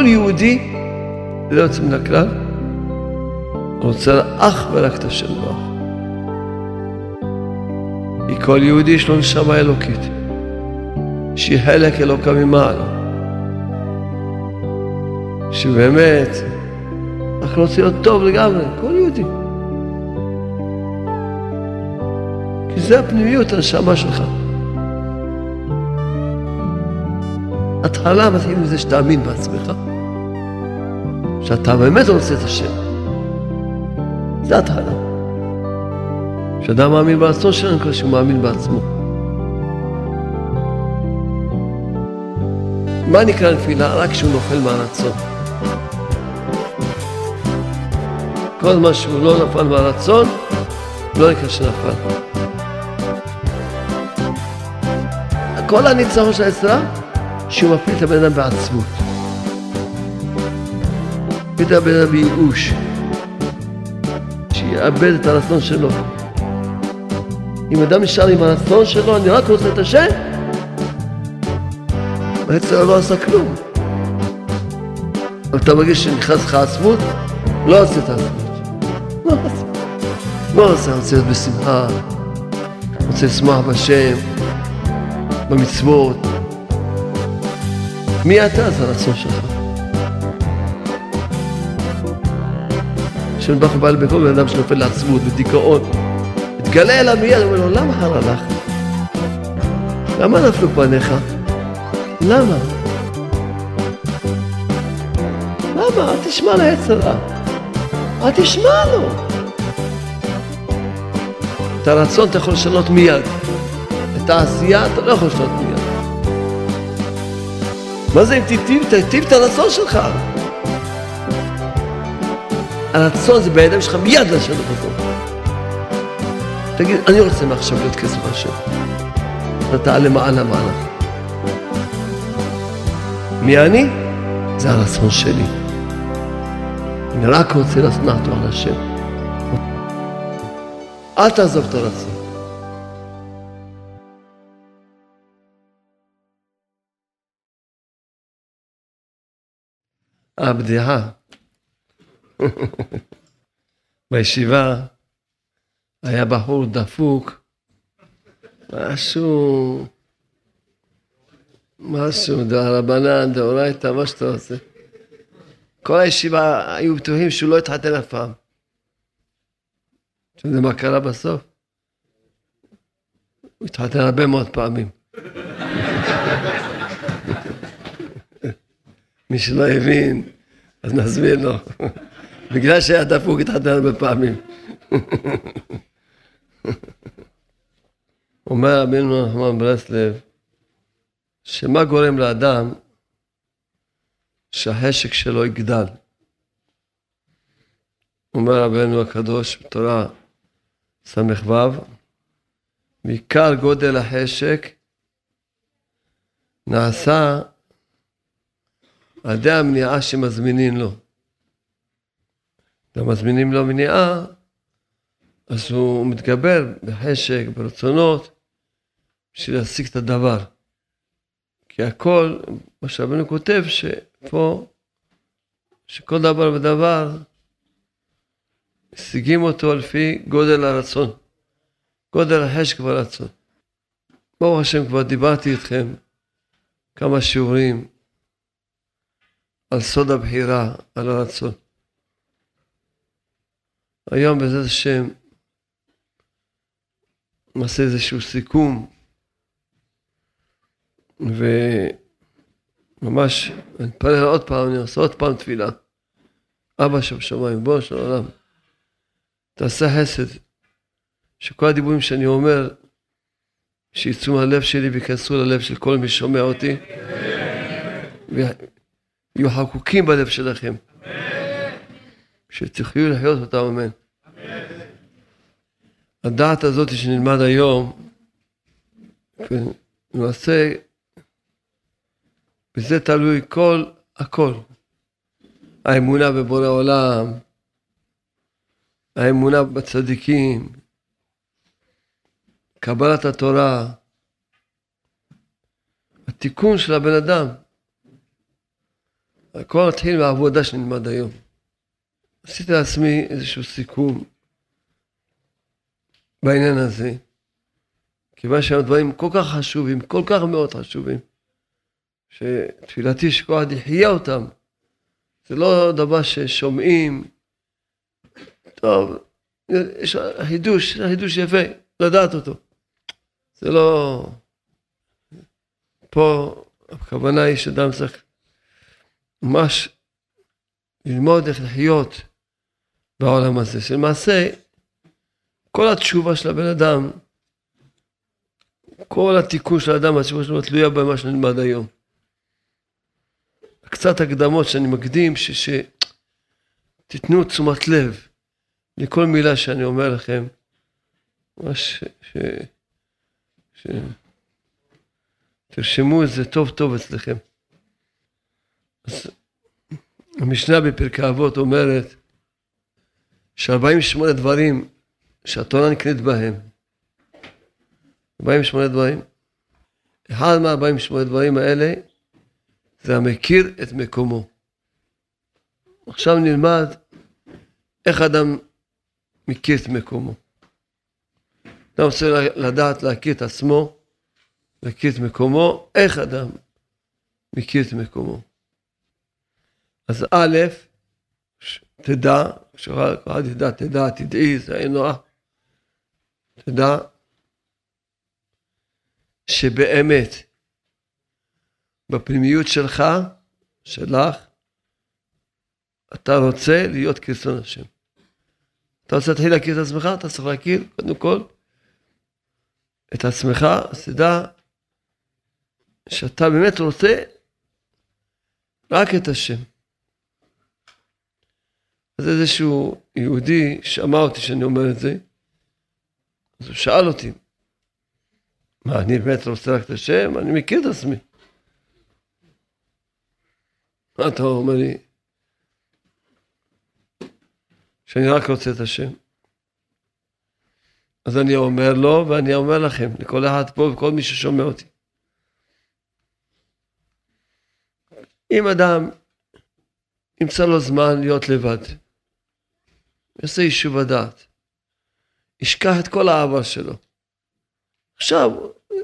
כל יהודי, ללא יוצא מן הכלל, רוצה אך ורק את השם ברוך. כי כל יהודי יש לו נשמה אלוקית, שהיא חלק אלוקה ממעלה. שבאמת, אנחנו רוצים להיות טוב לגמרי, כל יהודי. כי זה הפנימיות, הנשמה שלך. התחלה מתחיל מזה שתאמין בעצמך, שאתה באמת רוצה את השם. זה התחלה. כשאדם מאמין ברצון שלנו, כמו שהוא מאמין בעצמו. מה נקרא נפילה? רק כשהוא נופל מהרצון. כל מה שהוא לא נפל מהרצון, לא נקרא שנפל. כל הניצחון של היצרה, שהוא מפיל את הבן אדם בעצמות. אדם בייאוש. שיאבד את הרצון שלו. אם אדם נשאר עם הרצון שלו, אני רק רוצה את השם, היצר לא עשה כלום. אתה מרגיש שנכנס לך עצמות, לא עושה את העצמות. לא עושה. לא עושה, רוצה להיות בשמחה, רוצה לשמוח בשם, במצוות. מי אתה? זה הרצון שלך. השם ברוך הוא בא לבקום בן אדם שנופל לעצמות, בדיכאון. מתגלה אליו מיד, אומר לו, למה חר הלך? למה נפלו פניך? למה? למה? אל תשמע ליצר רע. אל תשמע לו. את הרצון אתה יכול לשנות מיד. את העשייה אתה לא יכול לשנות מיד. מה זה אם תיטיב? תיטיב את הרצון שלך. הרצון זה בידיים שלך מיד לשנות אותו. תגיד, אני רוצה מעכשיו להיות כסף השם. אתה תעלה מעלה מעלה. מי אני? זה הרצון שלי. אני רק רוצה לשנוא אותו על השם. אל תעזוב את הרצון. הבדיחה בישיבה היה בחור דפוק, משהו, משהו, דרבנן, דאורייתא, מה שאתה רוצה. כל הישיבה היו בטוחים שהוא לא התחתן אף פעם. אתם יודעים מה קרה בסוף? הוא התחתן הרבה מאוד פעמים. מי שלא הבין, אז נסביר לו. בגלל שהיה דפוק התחתן הרבה פעמים. אומר רבינו נחמן ברסלב, שמה גורם לאדם שהחשק שלו יגדל. אומר רבנו הקדוש בתורה ס"ו, מעיקר גודל החשק נעשה על ידי המניעה שמזמינים לו. ומזמינים לו מניעה, אז הוא מתגבר בחשק, ברצונות, בשביל להשיג את הדבר. כי הכל, מה שרבנו כותב, שפה, שכל דבר ודבר, משיגים אותו לפי גודל הרצון, גודל החשק והרצון. ברוך השם, כבר דיברתי איתכם כמה שיעורים על סוד הבחירה, על הרצון. היום בעזרת השם נעשה איזשהו סיכום וממש אני מתפלל עוד פעם, אני עושה עוד פעם תפילה. אבא שבשמיים, בוא של העולם, תעשה חסד, שכל הדיבורים שאני אומר, שיצאו מהלב שלי וייכנסו ללב של כל מי ששומע אותי, ויהיו חקוקים בלב שלכם, שתחיו לחיות אותם, אמן. הדעת הזאת שנלמד היום, למעשה בזה תלוי כל, הכל. האמונה בבורא עולם, האמונה בצדיקים, קבלת התורה, התיקון של הבן אדם. הכל מתחיל מהעבודה שנלמד היום. עשיתי לעצמי איזשהו סיכום בעניין הזה, כיוון שהדברים כל כך חשובים, כל כך מאוד חשובים, שתפילתי שכל יחיה אותם. זה לא דבר ששומעים, טוב, יש חידוש, חידוש יפה, לדעת אותו. זה לא... פה הכוונה היא שאדם צריך ממש ללמוד איך לחיות בעולם הזה, שלמעשה כל התשובה של הבן אדם, כל התיקון של האדם, התשובה שלו תלויה במה שנלמד היום. קצת הקדמות שאני מקדים, שתיתנו תשומת לב לכל מילה שאני אומר לכם, ממש ש... ש... תרשמו את זה טוב טוב אצלכם. אז המשנה בפרקי אבות אומרת ש-48 דברים שהתורה נקנית בהם, 48 דברים, אחד מה-48 דברים האלה זה המכיר את מקומו. עכשיו נלמד איך אדם מכיר את מקומו. אדם רוצה לדעת להכיר את עצמו, להכיר את מקומו, איך אדם מכיר את מקומו. אז א', תדע, כשאחד ידע, תדע, תדעי, זה אין נורא. תדע שבאמת בפנימיות שלך, שלך, אתה רוצה להיות כרצון השם. אתה רוצה להתחיל להכיר את עצמך, אתה צריך להכיר קודם כל את עצמך, אז תדע שאתה באמת רוצה רק את השם. אז איזשהו יהודי שמע אותי שאני אומר את זה, אז הוא שאל אותי, מה, אני באמת רוצה רק את השם? אני מכיר את עצמי. מה אתה אומר לי? שאני רק רוצה את השם. אז אני אומר לו, ואני אומר לכם, לכל אחד פה וכל מי ששומע אותי. אם אדם ימצא לו זמן להיות לבד, יעשה יישוב הדעת, ישכח את כל האהבה שלו. עכשיו,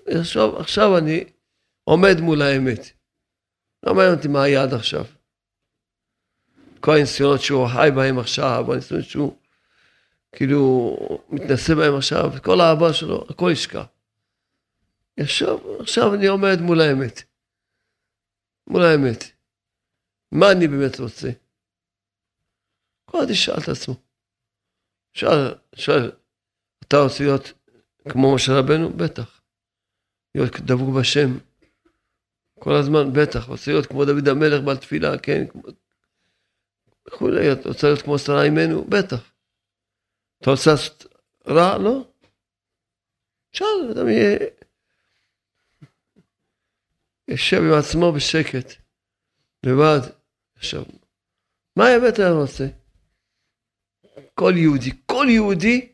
עכשיו, עכשיו אני עומד מול האמת. לא מעניין אותי מה היה עד עכשיו. כל הניסיונות שהוא חי בהם עכשיו, הניסיונות שהוא כאילו מתנשא בהם עכשיו, כל האהבה שלו, הכל ישכח. עכשיו, עכשיו אני עומד מול האמת. מול האמת. מה אני באמת רוצה? כל אחד ישאל את עצמו. שאל, שאל, אתה רוצה להיות כמו משה רבנו? בטח. להיות דבוק בשם. כל הזמן, בטח. רוצה להיות כמו דוד המלך בעל תפילה, כן. וכולי. אתה רוצה להיות כמו שרה אימנו? בטח. אתה רוצה לעשות רע? לא. שאל, אדם יהיה... יושב עם עצמו בשקט, לבד. עכשיו, מה האמת אני רוצה? כל יהודי, כל יהודי,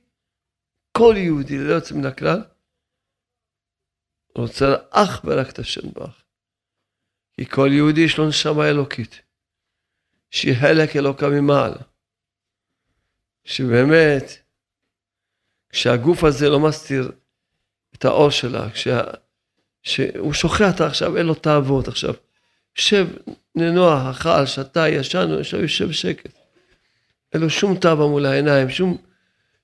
כל יהודי, ללא יוצא מן הכלל, רוצה אך ורק את השם ברך. כי כל יהודי יש לו נשמה אלוקית, שהיא חלק אלוקה ממעלה. שבאמת, כשהגוף הזה לא מסתיר את האור שלה, כשה, שהוא שוכח עכשיו, אין לו תאוות עכשיו. יושב, ננוח, אכל, שתה, ישן, יושב, בשקט. אין לו שום תאווה מול העיניים, שום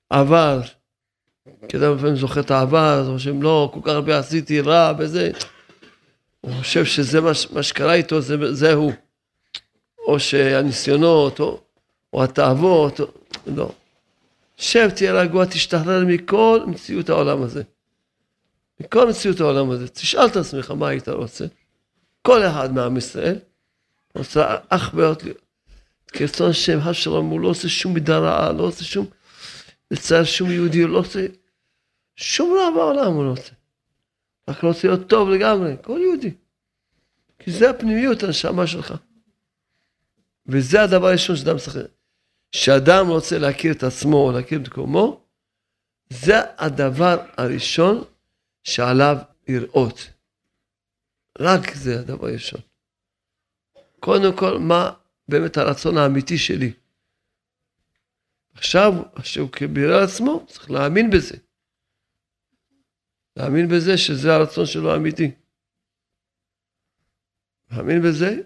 עבר. כי אדם לפעמים זוכר את העבר, אז חושב, לא, כל כך הרבה עשיתי רע וזה. הוא חושב שזה מה, מה שקרה איתו, זה, זה הוא. או שהניסיונות, או, או התאוות, או, לא. שב, תהיה רגוע, תשתחרר מכל מציאות העולם הזה. מכל מציאות העולם הזה. תשאל את עצמך מה היית רוצה. כל אחד מעם ישראל רוצה אך ורק כרצון השם, השלום, הוא לא עושה שום מידה רעה, לא עושה שום, לצייר שום יהודי, לא עושה שום רע בעולם הוא לא עושה. רק רוצה להיות טוב לגמרי, כל יהודי. כי זה הפנימיות, הנשמה שלך. וזה הדבר הראשון שאדם צריך... כשאדם רוצה להכיר את עצמו או להכיר את מקומו, זה הדבר הראשון שעליו לראות. רק זה הדבר הראשון. קודם כל, מה באמת הרצון האמיתי שלי. עכשיו, שהוא קיבל על עצמו, צריך להאמין בזה. להאמין בזה שזה הרצון שלו האמיתי. להאמין בזה,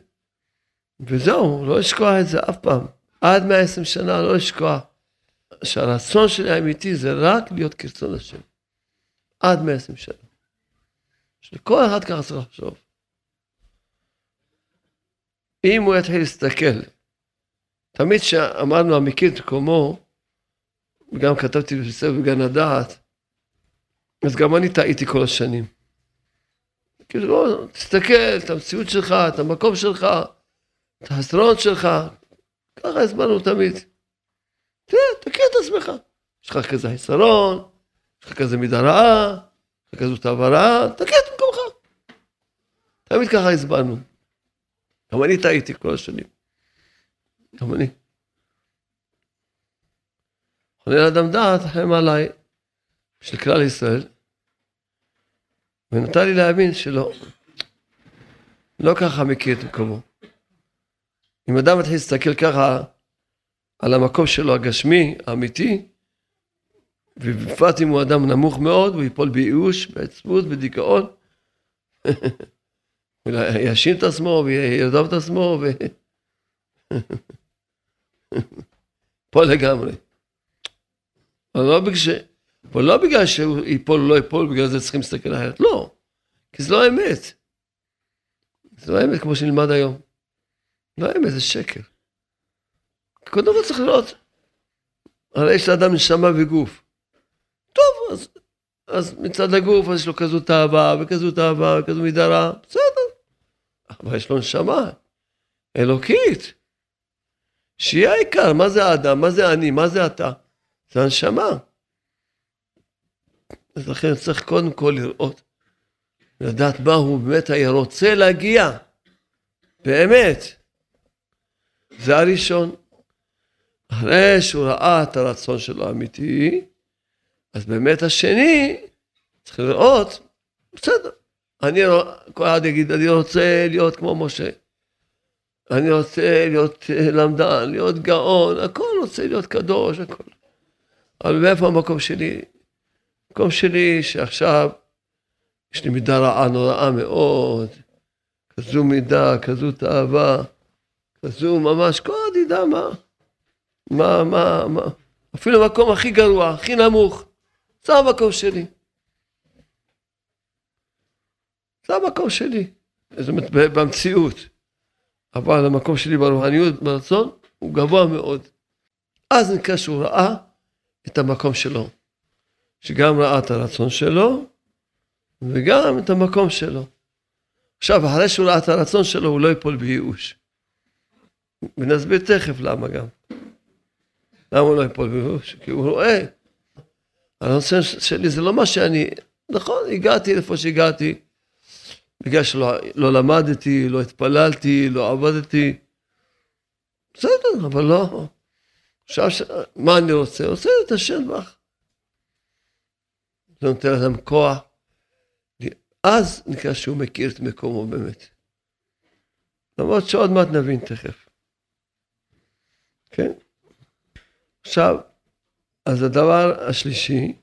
וזהו, לא לשכוח את זה אף פעם. עד 120 שנה לא לשכוח שהרצון שלי האמיתי זה רק להיות כרצון השם. עד 120 שנה. שכל אחד ככה צריך לחשוב. אם הוא יתחיל להסתכל, תמיד כשאמרנו המכיר את מקומו, וגם כתבתי בספר בגן הדעת, אז גם אני טעיתי כל השנים. כאילו, לא, תסתכל, את המציאות שלך, את המקום שלך, את החסרונות שלך, ככה הסברנו תמיד. תראה, תכיר את עצמך. יש לך כזה חיסרון, יש לך כזה מידה רעה, יש לך כזאת עברה, תכיר את מקומך. תמיד ככה הסברנו. גם אני טעיתי כל השנים. גם אני. חולל אדם דעת, חיים עליי, של כלל ישראל, ונתן לי להאמין שלא, לא ככה מכיר את מקומו. אם אדם מתחיל להסתכל ככה על המקום שלו הגשמי, האמיתי, ובפרט אם הוא אדם נמוך מאוד, הוא ייפול בייאוש, בעצבות, בדיכאון. יאשים את עצמו וירדוף את עצמו ו... פה לגמרי. אבל לא בגלל, ש... אבל לא בגלל שהוא ייפול או לא ייפול, בגלל זה צריכים להסתכל אחרת. לא, כי זה לא האמת. זה לא האמת כמו שנלמד היום. לא האמת, זה שקר. קודם כל צריך לראות. הרי יש לאדם נשמה וגוף. טוב, אז, אז מצד הגוף אז יש לו כזו תאווה וכזו תאווה וכזו מידה רעה, בסדר. אבל יש לו נשמה אלוקית. שהיא העיקר, מה זה האדם, מה זה אני, מה זה אתה? זה הנשמה. אז לכן צריך קודם כל לראות, לדעת מה הוא באמת היה רוצה להגיע, באמת. זה הראשון. אחרי שהוא ראה את הרצון שלו האמיתי, אז באמת השני צריך לראות, בסדר, אני, כל אחד יגיד, אני רוצה להיות כמו משה. אני רוצה להיות למדן, להיות גאון, הכל רוצה להיות קדוש, הכל. אבל מאיפה המקום שלי? המקום שלי שעכשיו יש לי מידה רעה נוראה מאוד, כזו מידה, כזו תאווה, כזו ממש, כל אחד ידע מה, מה, מה, מה, אפילו המקום הכי גרוע, הכי נמוך, זה המקום שלי. זה המקום שלי, זאת אומרת, במציאות. אבל המקום שלי ברוחניות, ברצון, הוא גבוה מאוד. אז נקרא שהוא ראה את המקום שלו. שגם ראה את הרצון שלו, וגם את המקום שלו. עכשיו, אחרי שהוא ראה את הרצון שלו, הוא לא ייפול בייאוש. ונסביר תכף למה גם. למה הוא לא ייפול בייאוש? כי הוא רואה. הרצון שלי זה לא מה שאני, נכון, הגעתי לאיפה שהגעתי, בגלל שלא לא למדתי, לא התפללתי, לא עבדתי. בסדר, אבל לא. עכשיו. מה אני רוצה? רוצה את השם בך. זה נותן לאדם כוח. אז נקרא שהוא מכיר את מקומו באמת. למרות שעוד מעט נבין תכף. כן? עכשיו, אז הדבר השלישי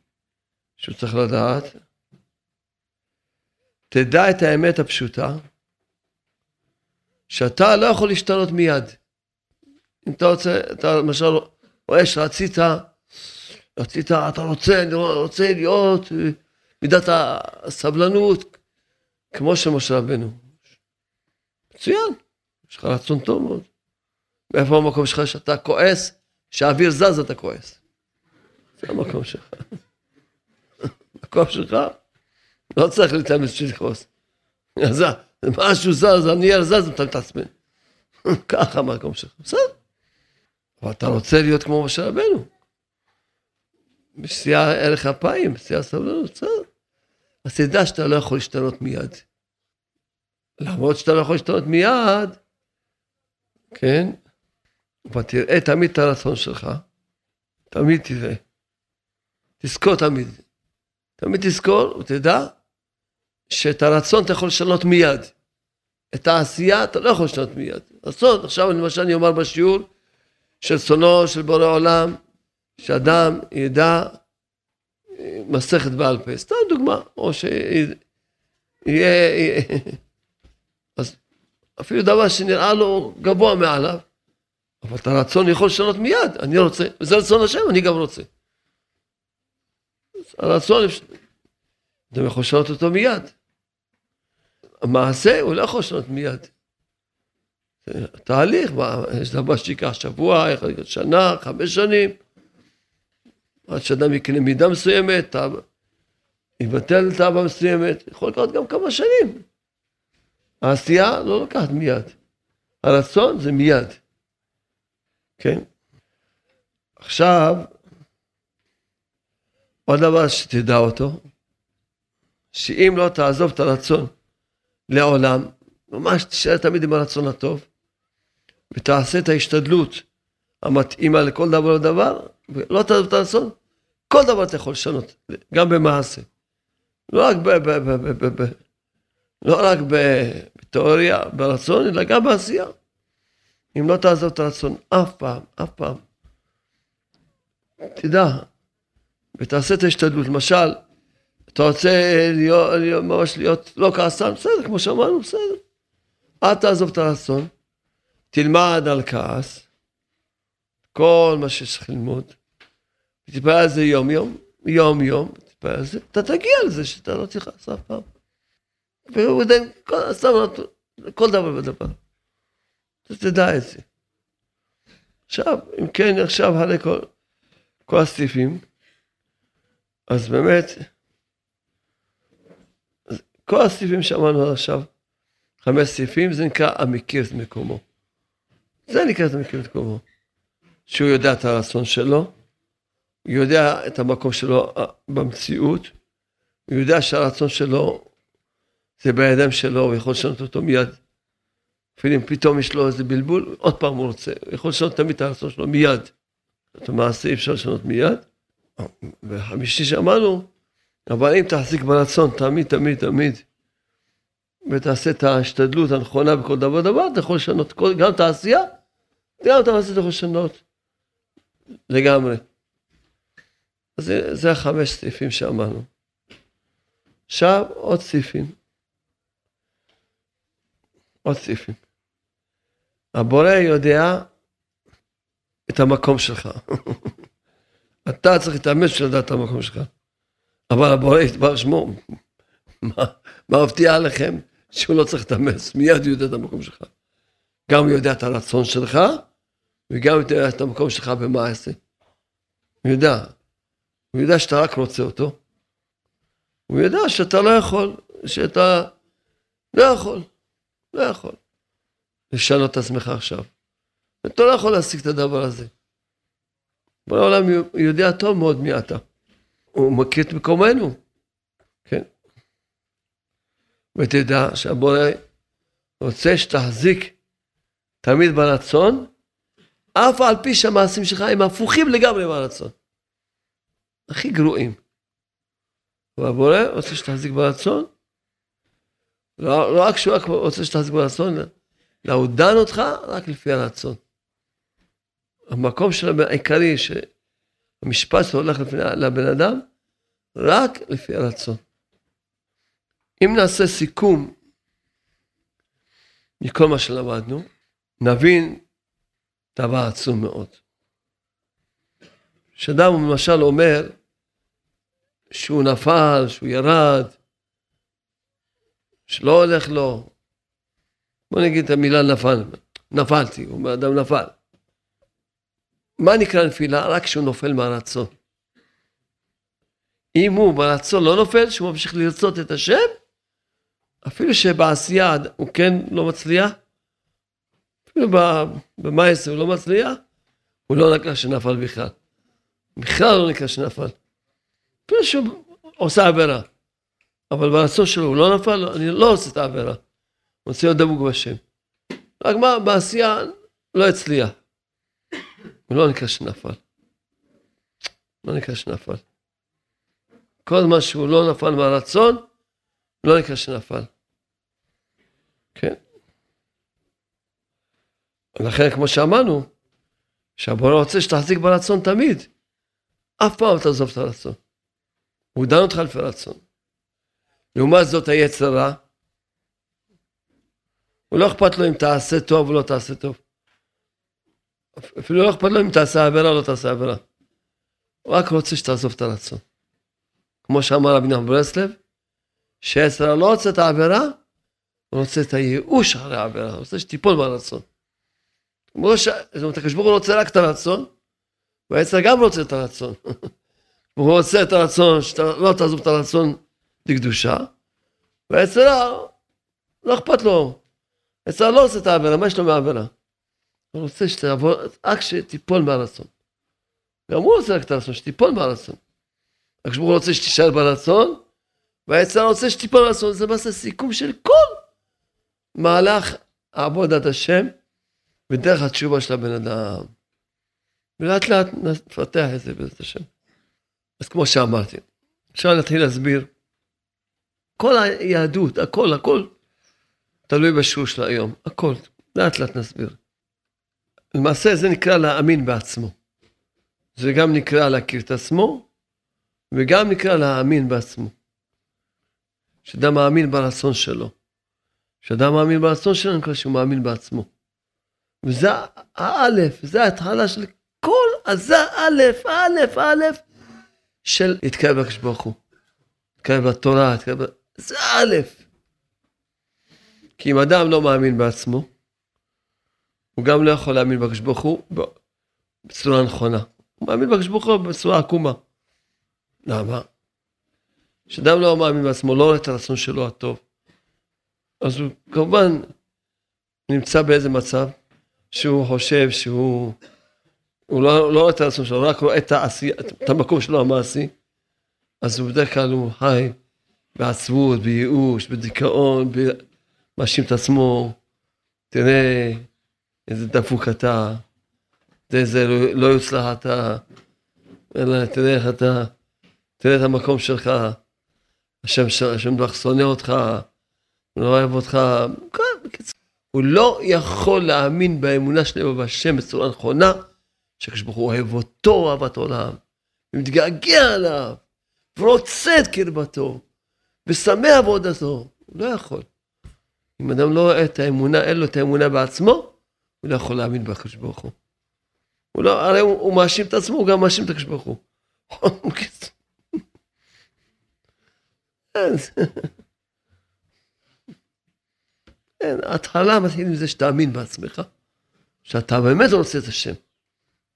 שהוא צריך לדעת, תדע את האמת הפשוטה, שאתה לא יכול להשתנות מיד. אם אתה רוצה, אתה למשל רואה שרצית, רצית, אתה רוצה, אני רוצה להיות מידת הסבלנות, כמו של משה רבנו. מצוין, יש לך רצון טוב מאוד. מאיפה המקום שלך שאתה כועס, שהאוויר זז אתה כועס. זה המקום שלך. המקום שלך לא צריך להתאמץ בשביל לכעוס. משהו זז, הנייר זז, אתה מתעצבן. ככה המקום שלך, בסדר. אבל אתה רוצה להיות כמו משה רבנו. בשיא ערך אפיים, בשיא הסבלנות, בסדר. אז תדע שאתה לא יכול להשתנות מיד. למרות שאתה לא יכול להשתנות מיד, כן? אבל תראה תמיד את הרצון שלך, תמיד תראה. תזכור תמיד. תמיד תזכור ותדע שאת הרצון אתה יכול לשנות מיד. את העשייה אתה לא יכול לשנות מיד. רצון, עכשיו למשל אני אומר בשיעור של צונו של בורא עולם, שאדם ידע אה, מסכת בעל פה, סתם דוגמה, או שיהיה, אז אפילו דבר שנראה לו גבוה מעליו, אבל את הרצון יכול לשנות מיד, אני רוצה, וזה רצון השם, אני גם רוצה. הרצון, אתם יכול לשנות אותו מיד. המעשה הוא לא יכול לשנות מיד. תהליך, יש דבר שיקח שבוע, שנה, חמש שנים, עד שאדם יקנה מידה מסוימת, יבטל תאווה מסוימת, יכול לקרות גם כמה שנים. העשייה לא לוקחת מיד. הרצון זה מיד. כן? עכשיו, עוד דבר שתדע אותו, שאם לא תעזוב את הרצון לעולם, ממש תישאר תמיד עם הרצון הטוב, ותעשה את ההשתדלות המתאימה לכל דבר ודבר, ולא תעזוב את הרצון, כל דבר אתה יכול לשנות, גם במעשה. לא רק, ב, ב, ב, ב, ב, ב, לא רק בתיאוריה, ברצון, אלא גם בעשייה. אם לא תעזוב את הרצון אף פעם, אף פעם, תדע, ותעשה את ההשתדלות. למשל, אתה רוצה להיות, להיות, ממש להיות לא כעסן, בסדר, כמו שאמרנו, בסדר. אל תעזוב את הרצון, תלמד על כעס, כל מה שצריך ללמוד, תתפלל על זה יום יום, יום יום, תתפלל על זה, אתה תגיע לזה שאתה לא צריך לעשות אף פעם. כל דבר ודבר. אתה תדע את זה. עכשיו, אם כן, עכשיו הרי כל, כל הסעיפים, אז באמת, כל הסעיפים שאמרנו עד עכשיו, חמש סעיפים, זה נקרא המכיר את מקומו. זה נקרא את המכיר את מקומו. שהוא יודע את הרצון שלו, הוא יודע את המקום שלו אה, במציאות, הוא יודע שהרצון שלו זה בידיים שלו, הוא יכול לשנות אותו מיד. אפילו אם פתאום יש לו איזה בלבול, עוד פעם הוא רוצה, הוא יכול לשנות תמיד את הרצון שלו מיד. את המעשה אי אפשר לשנות מיד. וחמישי שאמרנו, אבל אם תחזיק ברצון תמיד, תמיד, תמיד, ותעשה את ההשתדלות הנכונה בכל דבר ודבר, אתה יכול לשנות כל, גם את העשייה, גם אתה יכול לשנות לגמרי. אז זה, זה החמש סעיפים שאמרנו. עכשיו עוד סעיפים. עוד סעיפים. הבורא יודע את המקום שלך. אתה צריך להתאמץ בשביל לדעת את המקום שלך. אבל הבורא יתבר שמו, מה, מה מבטיח לכם? שהוא לא צריך להתאמץ, מיד יודע את המקום שלך. גם הוא יודע את הרצון שלך, וגם הוא יודע את המקום שלך במעשה. הוא יודע. הוא יודע שאתה רק רוצה אותו. הוא יודע שאתה לא יכול, שאתה לא יכול, לא יכול לשנות את עצמך עכשיו. אתה לא יכול להשיג את הדבר הזה. בעולם יודע טוב מאוד מי אתה. הוא מכיר את מקומנו, כן? ותדע שהבורא רוצה שתחזיק תמיד ברצון, אף על פי שהמעשים שלך הם הפוכים לגמרי מהרצון. הכי גרועים. והבורא רוצה שתחזיק ברצון, לא, לא רק שהוא רק רוצה שתחזיק ברצון, אלא הוא דן אותך רק לפי הרצון. המקום של העיקרי, שהמשפט שלו הולך לפני, לבן אדם, רק לפי הרצון. אם נעשה סיכום מכל מה שלמדנו, נבין דבר עצום מאוד. שאדם למשל אומר שהוא נפל, שהוא ירד, שלא הולך לו, בוא נגיד את המילה נפל, נפלתי, הוא אומר אדם נפל. מה נקרא נפילה? רק כשהוא נופל מהרצון. אם הוא ברצון לא נופל, שהוא ממשיך לרצות את השם, אפילו שבעשייה הוא כן לא מצליח, אפילו במאייס הוא לא מצליח, הוא לא נקרא שנפל בכלל. בכלל לא נקרא שנפל. אפילו שהוא עושה עבירה. אבל ברצון שלו הוא לא נפל, אני לא עושה את העבירה. רוצה להיות דבוק בשם. רק מה, בעשייה לא הצליח. הוא לא נקרא שנפל. לא נקרא שנפל. כל מה שהוא לא נפל מהרצון, לא נקרא שנפל. כן? לכן, כמו שאמרנו, שהבורא רוצה שתחזיק ברצון תמיד. אף פעם לא תעזוב את הרצון. הוא דן אותך לפי רצון. לעומת זאת היצר רע, הוא לא אכפת לו אם תעשה טוב או לא תעשה טוב. אפילו לא אכפת לו אם תעשה עבירה או לא תעשה עבירה. הוא רק רוצה שתעזוב את הרצון. כמו שאמר רבי נחמן ברסלב, שעשר לא רוצה את העבירה, הוא רוצה את הייאוש אחרי העבירה, הוא רוצה שתיפול מהרצון. ש... זאת אומרת, הקדוש ברוך הוא רוצה רק את הרצון, והעצר גם רוצה את הרצון. הוא רוצה את הרצון, שאתה לא תעזוב את הרצון לקדושה, והעצר לא אכפת לו. העצר לא רוצה את העבירה, מה יש לו מהעבירה? הוא רוצה שתעבור, רק שתיפול מהרצון. גם הוא רוצה רק את הרצון, שתיפול מהרצון. הקדוש ברוך הוא רוצה שתישאר ברצון, והעצר רוצה שתיפול מהרצון. זה למעשה סיכום של כל מהלך עבודת השם ודרך התשובה של הבן אדם. ולאט לאט נפתח את זה בעזרת השם. אז כמו שאמרתי, עכשיו נתחיל להסביר. כל היהדות, הכל, הכל, תלוי בשיעור של היום, הכל. לאט לאט נסביר. למעשה זה נקרא להאמין בעצמו. זה גם נקרא להכיר את עצמו, וגם נקרא להאמין בעצמו. שאדם מאמין ברצון שלו. כשאדם מאמין ברצון שלו, נקרא שהוא מאמין בעצמו. וזה האלף, זה ההתחלה של כל, אז זה האלף, האלף, האלף של להתקרב לקדוש ברוך הוא. להתקרב לתורה, להתקרב... זה האלף. כי אם אדם לא מאמין בעצמו, הוא גם לא יכול להאמין בקדוש ברוך הוא בצורה נכונה. הוא מאמין בקדוש ברוך הוא בצורה עקומה. למה? כשאדם לא מאמין בעצמו, לא רואה את הרצון שלו הטוב, אז הוא כמובן נמצא באיזה מצב שהוא חושב שהוא, הוא לא, לא רואה את הרצון שלו, רק רואה את, העשייה, את המקום שלו המעשי, אז הוא בדרך כלל הוא חי בעצבות, בייאוש, בדיכאון, מאשים את עצמו, תראה איזה דפוק אתה, תראה איזה לא, לא יוצלח אתה, אלא תראה איך אתה, תראה את המקום שלך, השם, השם בטח שונא אותך, לא אוהב אותך, הוא לא יכול להאמין באמונה שלו בהשם בצורה נכונה, שהקדוש ברוך הוא אוהב אותו אהבת עולם, ומתגעגע עליו, ורוצה את קרבתו, ושמח בעודתו, הוא לא יכול. אם אדם לא רואה את האמונה, אין לו את האמונה בעצמו, הוא לא יכול להאמין בקדוש ברוך הוא. הוא לא, הרי הוא, הוא מאשים את עצמו, הוא גם מאשים את הקדוש ברוך הוא. כן, ההתחלה מתחיל עם זה שתאמין בעצמך, שאתה באמת רוצה את השם.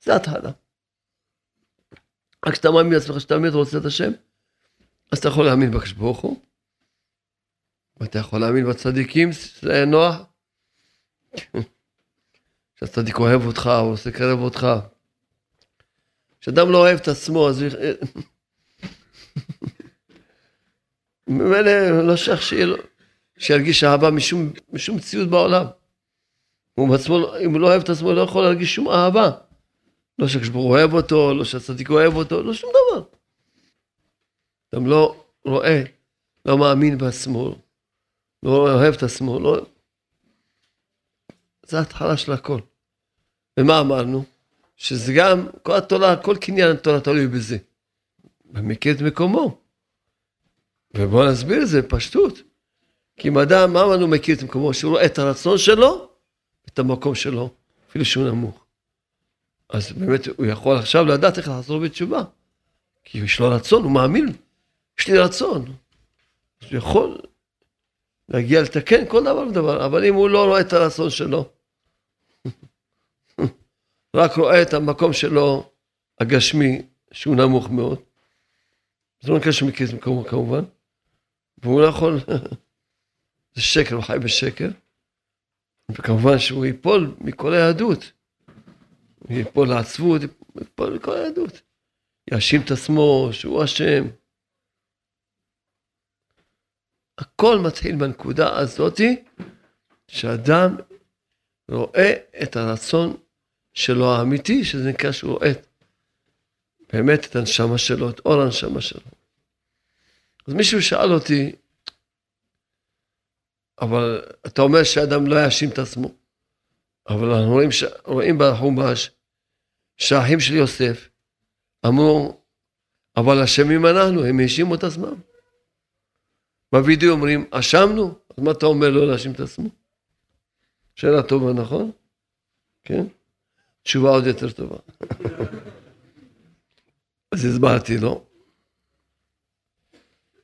זה ההתחלה. רק כשאתה מאמין בעצמך שאתה באמת רוצה את השם, אז אתה יכול להאמין בקדוש ברוך הוא, ואתה יכול להאמין בצדיקים, זה נוח. שהצדיק אוהב אותך, הוא עושה קרב אותך. כשאדם לא אוהב את עצמו, אז... ממילא לא שייך שיהיה לו... שירגיש אהבה משום, משום מציאות בעולם. הוא בעצמו, אם הוא לא אוהב את עצמו, הוא לא יכול להרגיש שום אהבה. לא שהקשבור אוהב אותו, לא שהצדיק אוהב אותו, לא שום דבר. גם לא רואה, לא מאמין בעצמו, לא אוהב את עצמו, לא... זה ההתחלה של הכל. ומה אמרנו? שזה גם, כל התורה, כל קניין התורה תלוי בזה. ומכיר את מקומו. ובואו נסביר את זה בפשטות. כי אם אדם, מה אמרנו מכיר את מקומו? שהוא רואה את הרצון שלו, את המקום שלו, אפילו שהוא נמוך. אז באמת הוא יכול עכשיו לדעת איך לחזור בתשובה. כי יש לו רצון, הוא מאמין, יש לי רצון. אז הוא יכול להגיע לתקן כל דבר ודבר, אבל אם הוא לא רואה את הרצון שלו, רק רואה את המקום שלו, הגשמי, שהוא נמוך מאוד, זה לא נקרא שהוא מכיר את מקומו כמובן, והוא לא יכול זה שקר, הוא חי בשקר. וכמובן שהוא ייפול מכל היהדות. הוא ייפול לעצבות, ייפול מכל היהדות. יאשים את עצמו שהוא אשם. הכל מתחיל בנקודה הזאתי, שאדם רואה את הרצון שלו האמיתי, שזה נקרא שהוא רואה באמת את הנשמה שלו, את אור הנשמה שלו. אז מישהו שאל אותי, אבל אתה אומר שאדם לא יאשים את עצמו. אבל אנחנו רואים, ש... רואים בחומש שהאחים של יוסף אמרו, אבל אשמים אנחנו, הם האשימו את עצמם. בווידאו אומרים, אשמנו? אז מה אתה אומר לא להאשים את עצמו? שאלה טובה, נכון? כן? תשובה עוד יותר טובה. אז הסברתי לו,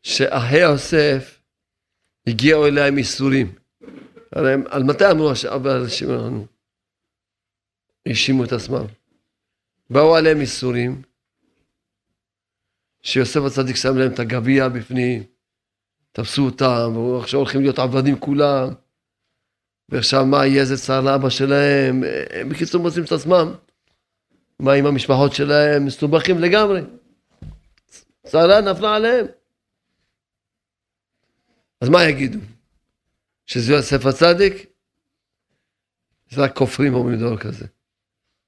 שאחי יוסף הגיעו אליה עם איסורים. הרי על מתי אמרו אנשים לנו? האשימו את עצמם. באו עליהם איסורים, שיוסף הצדיק שם להם את הגביע בפנים, תפסו אותם, ועכשיו הולכים להיות עבדים כולם, ועכשיו מה יהיה איזה צער לאבא שלהם, הם בקיצור מוצאים את עצמם, מה עם המשפחות שלהם, מסובכים לגמרי. צערה נפלה עליהם. אז מה יגידו? שזה יוסף הצדיק? זה רק כופרים אומרים דבר כזה.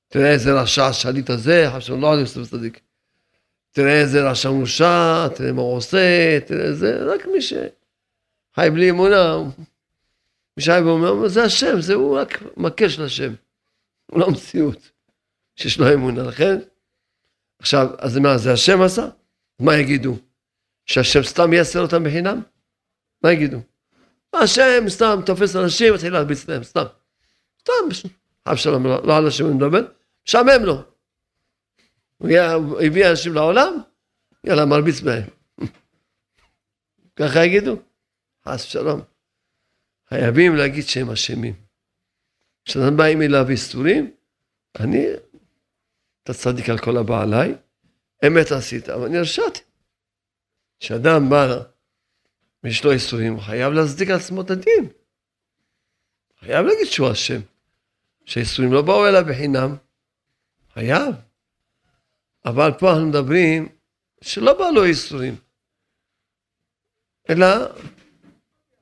תראה איזה רשע שליט הזה, חשבנו לא על יוסף הצדיק. תראה איזה רשע מורשע, תראה מה הוא עושה, תראה איזה, רק מי שחי בלי אמונה, מי שחי באמונה, זה השם, זה הוא רק מקש לשם. הוא לא מציאות שיש לו אמונה, לכן, עכשיו, אז מה, זה השם עשה? מה יגידו? שהשם סתם יעשה אותם בחינם? מה יגידו? השם סתם תופס אנשים, מתחיל להרביץ להם, סתם. סתם, אף שלום, לא על השם הוא מדבר, משעמם לו. הוא הביא אנשים לעולם, יאללה, מרביץ בהם. ככה יגידו? חס ושלום. חייבים להגיד שהם אשמים. כשאתם באים אליו איסורים, אני, אתה צדיק על כל הבא אמת עשית, אבל אני הרשעתי. כשאדם בא ויש לו איסורים, הוא חייב להצדיק על עצמו את הדין. חייב להגיד שהוא אשם. שהאיסורים לא באו אליו בחינם, חייב. אבל פה אנחנו מדברים שלא בא לו איסורים, אלא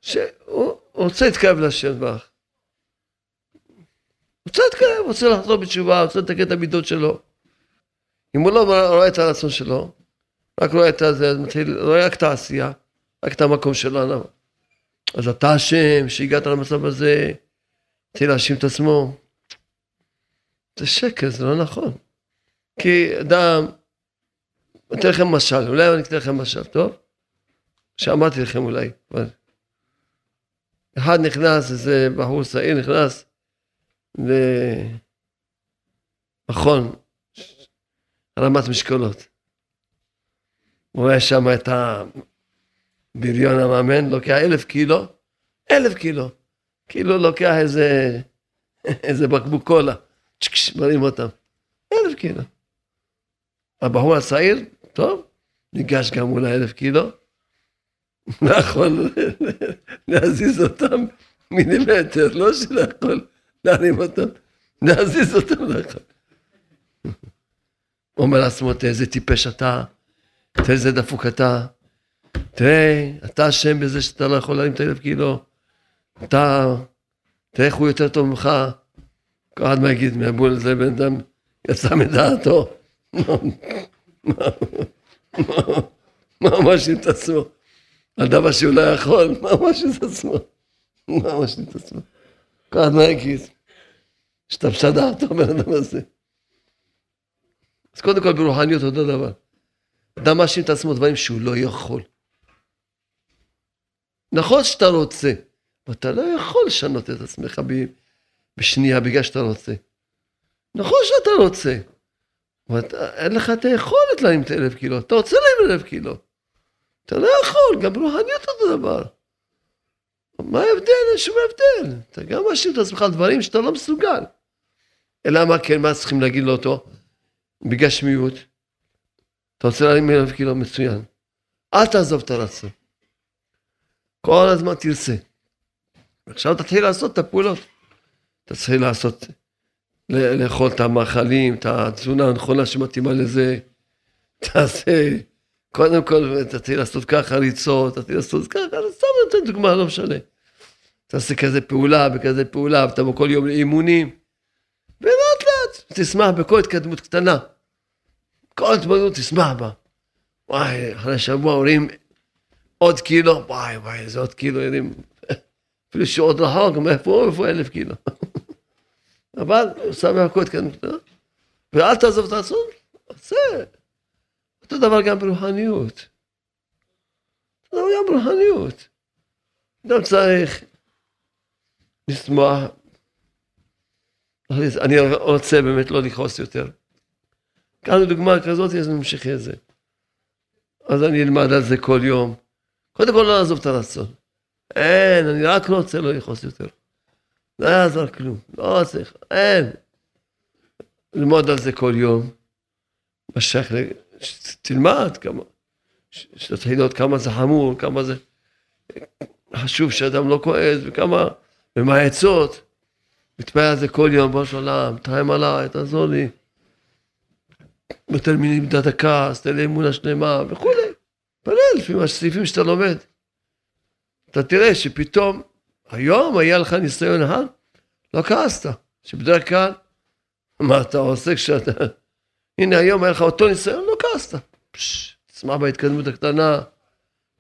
שהוא רוצה להתקרב לשם ברך. רוצה להתקרב, רוצה לחזור בתשובה, רוצה לתקן את המידות שלו. אם הוא לא רואה את הרצון שלו, רק רואה את זה, מתחיל, רואה רק את העשייה, רק את המקום שלנו. אז אתה אשם שהגעת למצב הזה, מתחיל להאשים את עצמו. זה שקר, זה לא נכון. כי אדם, אני אתן לכם משל, אולי אני אתן לכם משל, טוב? שאמרתי לכם אולי. אחד נכנס, איזה בחור צעיר נכנס למכון רמת משקולות. הוא רואה שם את הבריון המאמן, לוקח אלף קילו, אלף קילו. כאילו לוקח איזה, איזה בקבוק קולה, מרים אותם. אלף קילו. הבחור הצעיר, טוב, ניגש גם מול האלף קילו, לא יכול להזיז אותם מילימטר, לא שלא יכול להרים אותם, להזיז אותם לא. אומר לעצמו, תראה איזה טיפש אתה, תראה איזה דפוק אתה, תראה, אתה אשם בזה שאתה לא יכול להרים את האלף קילו, אתה, תראה איך הוא יותר טוב ממך, כל אחד מה יגיד, מהבול הזה בן אדם יצא מדעתו. מה מאשים את עצמו? על דבר שהוא לא יכול, מה מאשים את עצמו? מה מאשים את עצמו? כל אחד מה יגיד? משדר אותו בן אדם הזה. אז קודם כל ברוחניות אותו דבר. אדם מאשים את עצמו דברים שהוא לא יכול. נכון שאתה רוצה, אבל אתה לא יכול לשנות את עצמך בשנייה בגלל שאתה רוצה. נכון שאתה רוצה, אין לך את היכולת להרים את אלף קילו, אתה רוצה להרים אלף קילו. אתה לא יכול, גם ברוחניות אותו דבר. מה ההבדל? אין שום הבדל. אתה גם משאיר את עצמך על דברים שאתה לא מסוגל. אלא מה כן, מה צריכים להגיד לאותו? בגשמיות. אתה רוצה להרים אלף קילו מצוין. אל תעזוב את הרצון. כל הזמן תרצה. עכשיו תתחיל לעשות את הפעולות. צריך לעשות לאכול את המאכלים, את התזונה הנכונה שמתאימה לזה. תעשה, קודם כל תתחיל לעשות ככה ריצות, תתחיל לעשות ככה, סתם נותן דוגמה, לא משנה. תעשה כזה פעולה וכזה פעולה, ותבוא כל יום לאימונים, ולאט לאט תשמח בכל התקדמות קטנה. כל התקדמות תשמח בה. וואי, אחרי שבוע אומרים עוד קילו, וואי וואי, איזה עוד קילו, יודעים, אפילו שעוד רחוק, מאיפה, איפה אלף קילו. אבל הוא שם מהכל התקדמות קטנה, ואל תעזוב את הרצון, עושה. אותו דבר גם ברוחניות. אותו דבר גם ברוחניות. אדם צריך לשמוח. אני רוצה באמת לא לכעוס יותר. כאן דוגמה כזאת, אז נמשיך את זה. אז אני אלמד על זה כל יום. קודם כל לא לעזוב את הרצון. אין, אני רק לא רוצה לא לכעוס יותר. לא יעזור כלום, לא צריך, אין. ללמוד על זה כל יום. משך, תלמד כמה, שתתחיל לראות כמה זה חמור, כמה זה חשוב שאדם לא כועס, וכמה, ומה העצות. מתפלל על זה כל יום, בראש עולם, תרם עליי, תעזור לי. יותר מנמידת הכעס, תן לי אמונה שלמה וכולי. תפלל לפי הסעיפים שאתה לומד. אתה תראה שפתאום, היום היה לך ניסיון אחד, לא כעסת. שבדרך כלל, מה אתה עושה כשאתה... הנה היום היה לך אותו ניסיון, לא כעסת. תשמע בהתקדמות הקטנה,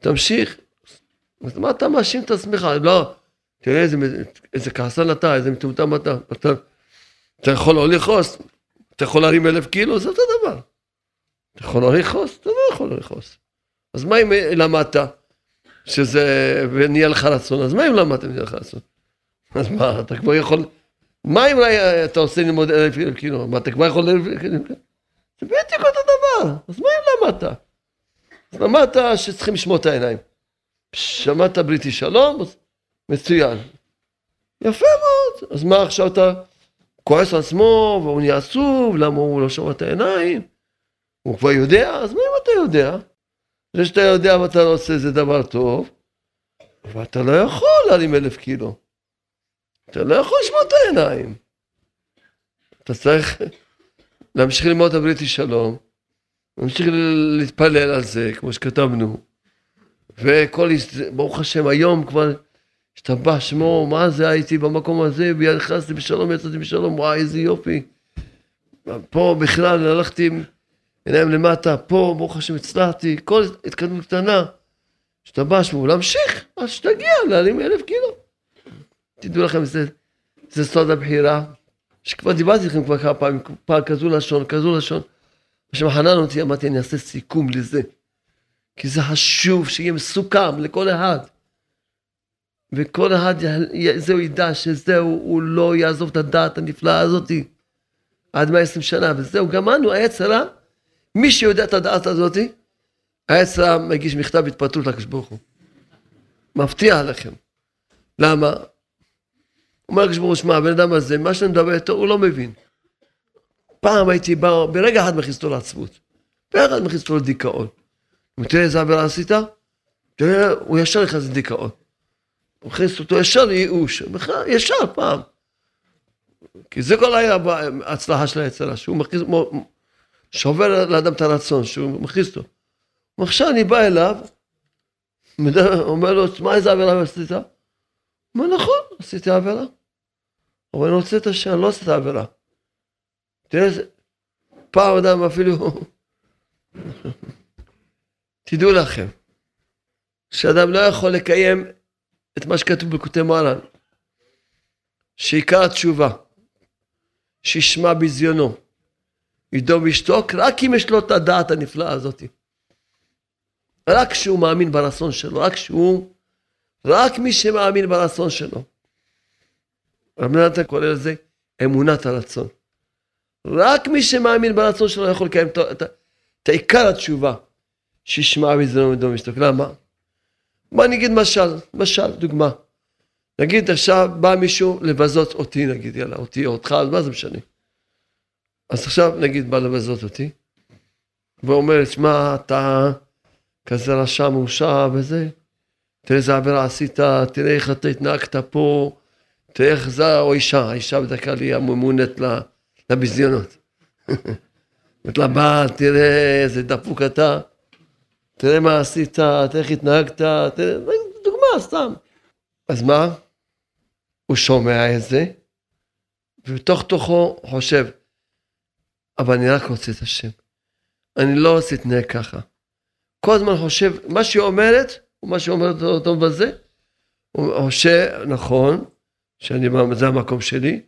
תמשיך. אז מה אתה מאשים את עצמך? לא, תראה איזה, איזה כעסן אתה, איזה מטומטם אתה. אתה, אתה יכול לא לכעוס, אתה יכול להרים אלף קילו, זה אותו דבר. אתה יכול לא לכעוס, אתה לא יכול לא לכעוס. אז מה אם למדת שזה, ונהיה לך רצון, אז מה אם למדת ונהיה לך רצון? אז מה, אתה כבר יכול, מה אם אתה עושה ללמוד אלף קילו, מה אתה כבר יכול אלף קילו? זה בדיוק אותו דבר, אז מה אם למדת? אז למדת שצריכים לשמור את העיניים. שמעת בריתי שלום, מצוין. יפה מאוד, אז מה עכשיו אתה כועס על עצמו והוא נהיה עצוב, למה הוא לא שומע את העיניים? הוא כבר יודע, אז מה אם אתה יודע? זה שאתה יודע ואתה לא עושה זה דבר טוב, אבל אתה לא יכול להרים אלף קילו. אתה לא יכול לשמוע את העיניים. אתה צריך להמשיך ללמוד את הבריטי שלום, להמשיך להתפלל על זה, כמו שכתבנו. וכל, ברוך השם, היום כבר השתבח שמו, מה זה הייתי במקום הזה, ונכנסתי בשלום, יצאתי בשלום, וואי, איזה יופי. פה בכלל הלכתי עיניים למטה, פה, ברוך השם, הצלחתי, כל התקדמות קטנה. השתבח שמו, להמשיך, אז שתגיע להרים אלף קילו. תדעו לכם, זה, זה סוד הבחירה, שכבר דיברתי לכם כבר כמה פעמים, פעם כזו לשון, כזו לשון. השם חנן אותי, אמרתי, אני אעשה סיכום לזה. כי זה חשוב שיהיה מסוכם לכל אחד. וכל אחד זהו ידע שזהו, הוא לא יעזוב את הדעת הנפלאה הזאתי עד 120 שנה, וזהו, גמרנו, העץ הרע, מי שיודע את הדעת הזאתי, העץ הרע מגיש מכתב התפטרות לקדוש ברוך הוא. מבטיח לכם. למה? אומר הקדוש ברוך הוא, שמע, הבן אדם הזה, מה שאני מדבר איתו, הוא לא מבין. פעם הייתי בא, ברגע אחד מכניס אותו לעצבות. ברגע אחד מכניס אותו לדיכאון. תראה איזה עבירה עשית, תראה, הוא ישר נכנס לדיכאון. הוא מכניס אותו ישר לייאוש, ישר פעם. כי זה כל היה ההצלחה של היצרה, שהוא מכניס, שובר לאדם את הרצון, שהוא מכניס אותו. ועכשיו אני בא אליו, אומר לו, מה איזה עבירה עשית? הוא אומר, נכון, עשיתי עבירה. אבל אני רוצה את השם, לא עשיתי עבירה. תראה, פעם אדם אפילו... תדעו לכם, שאדם לא יכול לקיים את מה שכתוב בקוטי מוהר"ן, שעיקר התשובה, שישמע ביזיונו, ידום וישתוק, רק אם יש לו את הדעת הנפלאה הזאת. רק כשהוא מאמין ברצון שלו, רק כשהוא, רק מי שמאמין ברצון שלו. רב נתן קורא לזה אמונת הרצון. רק מי שמאמין ברצון שלו יכול לקיים את עיקר התשובה. שישמע וזה לא מדום משתוק. למה? בוא נגיד משל, משל, דוגמה. נגיד עכשיו בא מישהו לבזות אותי, נגיד, יאללה, אותי או אותך, אז מה זה משנה? אז עכשיו נגיד בא לבזות אותי, ואומר, שמע, אתה כזה רשע מורשע וזה, תראה איזה עבירה עשית, תראה איך אתה התנהגת פה, תראה איך זה, או אישה, האישה כלל היא הממונת לביזיונות. אומרת לה, בא, תראה איזה דפוק אתה, תראה מה עשית, תראה איך התנהגת, תראה, דוגמה סתם. אז מה? הוא שומע את זה, ובתוך תוכו חושב, אבל אני רק רוצה את השם. אני לא רוצה להתנהג ככה. כל הזמן חושב, מה שהיא אומרת, ומה שהיא אומרת אותו בזה, הוא חושב, נכון, שאני, זה המקום שלי,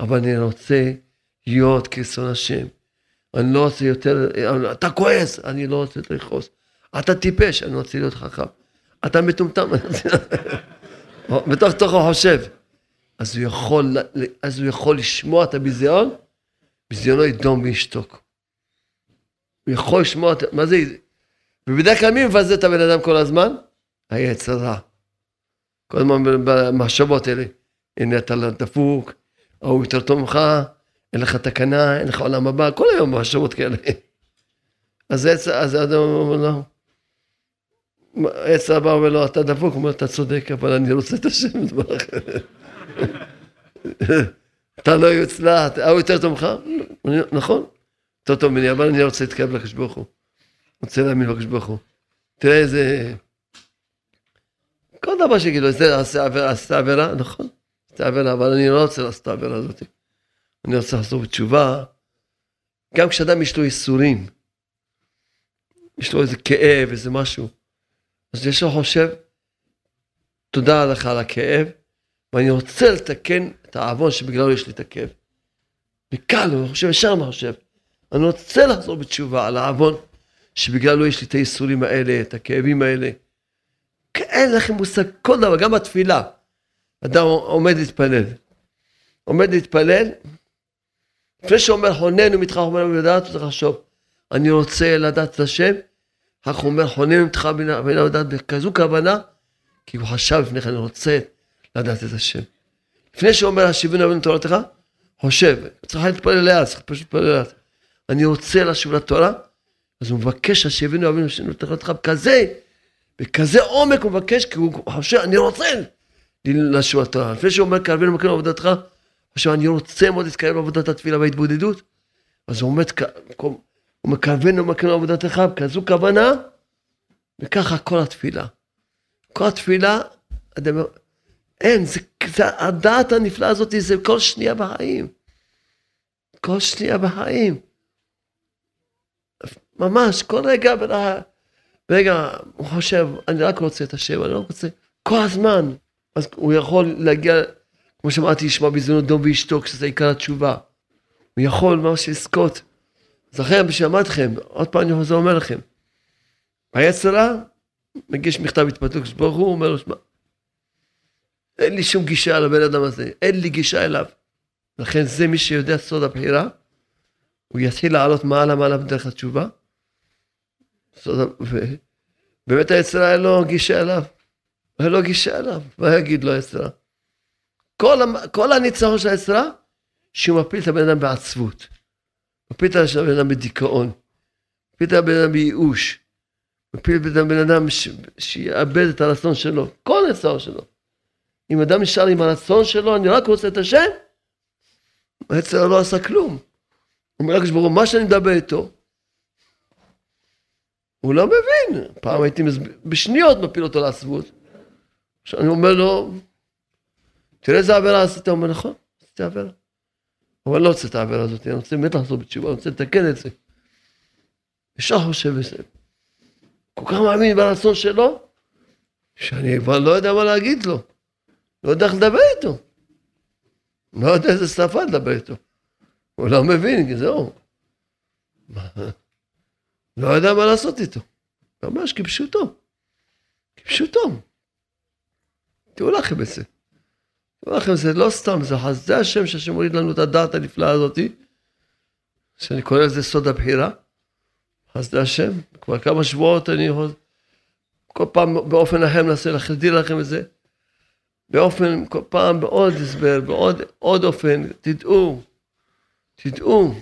אבל אני רוצה להיות כרצון השם. אני לא רוצה יותר, אתה כועס, אני לא רוצה יותר לכעוס. אתה טיפש, אני רוצה להיות חכם. אתה מטומטם, בתוך תוכו חושב. אז הוא יכול, אז הוא יכול לשמוע את הביזיון, ביזיונו ידום וישתוק. הוא יכול לשמוע, מה זה, ובדרך כלל מי מבזה את הבן אדם כל הזמן? היצר רע. כל הזמן במחשבות האלה. הנה אתה לא דפוק, ההוא יותר טוב ממך, אין לך תקנה, אין לך עולם הבא, כל היום מחשבות כאלה. אז האדם אומר לו, עץ הבא אומר לו, אתה דפוק, הוא אומר, אתה צודק, אבל אני רוצה את השם. אתה לא יוצלח, ההוא יותר טוב ממך? נכון, יותר טוב ממני, אבל אני רוצה להתקרב לקדוש ברוך הוא. רוצה להאמין בקדוש ברוך הוא. תראה איזה... כל דבר שיגידו, זה עשה עבירה, נכון, עשה עבירה, אבל אני לא רוצה לעשות את העבירה הזאת. אני רוצה לחזור בתשובה. גם כשאדם יש לו ייסורים, יש לו איזה כאב, איזה משהו, אז יש לו חושב, תודה לך על הכאב, ואני רוצה לתקן את העוון שבגללו יש הכאב. וקל, הוא חושב, ישר מה חושב. אני רוצה לחזור בתשובה על העוון שבגללו יש לי את הייסורים האלה, את הכאבים האלה. אין לכם מושג, כל דבר, גם בתפילה. אדם עומד להתפלל. עומד להתפלל, לפני שאומר חוננו מתך חוננו בדעת, הוא צריך לחשוב, אני רוצה לדעת את השם, אחר כך אומר חוננו מתך ודעת בכזו כוונה, כי הוא חשב לפני כן, אני רוצה לדעת את השם. לפני שהוא אומר השיבנו אבינו תורתך, חושב, צריך להתפלל לאט, צריך פשוט להתפלל לאט. אני רוצה לשוב לתורה, אז הוא מבקש השיבנו אבינו תורתך בכזה, בכזה עומק הוא מבקש, כי הוא חושב, אני רוצה לשוב לתורה. לפני שהוא אומר קרבנו מקום עבודתך, עכשיו אני רוצה מאוד להתקרב לעבודת התפילה וההתבודדות, אז הוא עומד, הוא מכוון ומכוון לעבודתך, כזו כוונה, וככה כל התפילה. כל התפילה, אדם, אין, זה הדעת הנפלאה הזאת, זה כל שנייה בחיים. כל שנייה בחיים. ממש, כל רגע, רגע, הוא חושב, אני רק רוצה את השם, אני לא רוצה, כל הזמן. אז הוא יכול להגיע כמו שאמרתי, ישמע בזדונות דום וישתוק, שזה עיקר התשובה. הוא יכול ממש לזכות. זכר בשמעתכם, עוד פעם אני חוזר אומר לכם. היצרה, מגיש מכתב התפתות, ברוך הוא אומר לו, אין לי שום גישה לבן אדם הזה, אין לי גישה אליו. לכן זה מי שיודע סוד הבחירה, הוא יתחיל לעלות מעלה מעלה בדרך התשובה. ובאמת היצרה אין לו גישה אליו. אין לו גישה אליו, מה יגיד לו היצרה? כל, כל הניצחון של העזרה, שהוא מפיל את הבן אדם בעצבות. מפיל את הבן אדם בדיכאון. מפיל את הבן אדם בייאוש. מפיל את הבן אדם ש... שיאבד את הרצון שלו. כל הניצחון שלו. אם אדם נשאר עם הרצון שלו, אני רק רוצה את השם, בעצם לא עשה כלום. אומר לקדוש ברוך הוא, מה שאני מדבר איתו, הוא לא מבין. פעם הייתי בשניות מפיל אותו לעצבות. עכשיו אני אומר לו, תראה איזה עבירה עשית, הוא אומר, נכון, עשיתי עבירה. אבל לא רוצה את העבירה הזאת, אני רוצה באמת לחזור בתשובה, אני רוצה לתקן את זה. ישר חושב בזה. כל כך מאמין ברצון שלו, שאני כבר לא יודע מה להגיד לו. לא יודע איך לדבר איתו. לא יודע איזה שפה לדבר איתו. הוא לא מבין, זהו. לא יודע מה לעשות איתו. ממש כפשוטו. כפשוטו. תראו לכם את זה. אומר לכם, זה לא סתם, זה חסדי השם שהשם מוריד לנו את הדעת הנפלאה הזאתי, שאני קורא לזה סוד הבחירה. חסדי השם, כבר כמה שבועות אני יכול, כל פעם באופן אחר מנסה להחדיר לכם את זה. באופן, כל פעם בעוד הסבר, בעוד עוד אופן, תדעו, תדעו.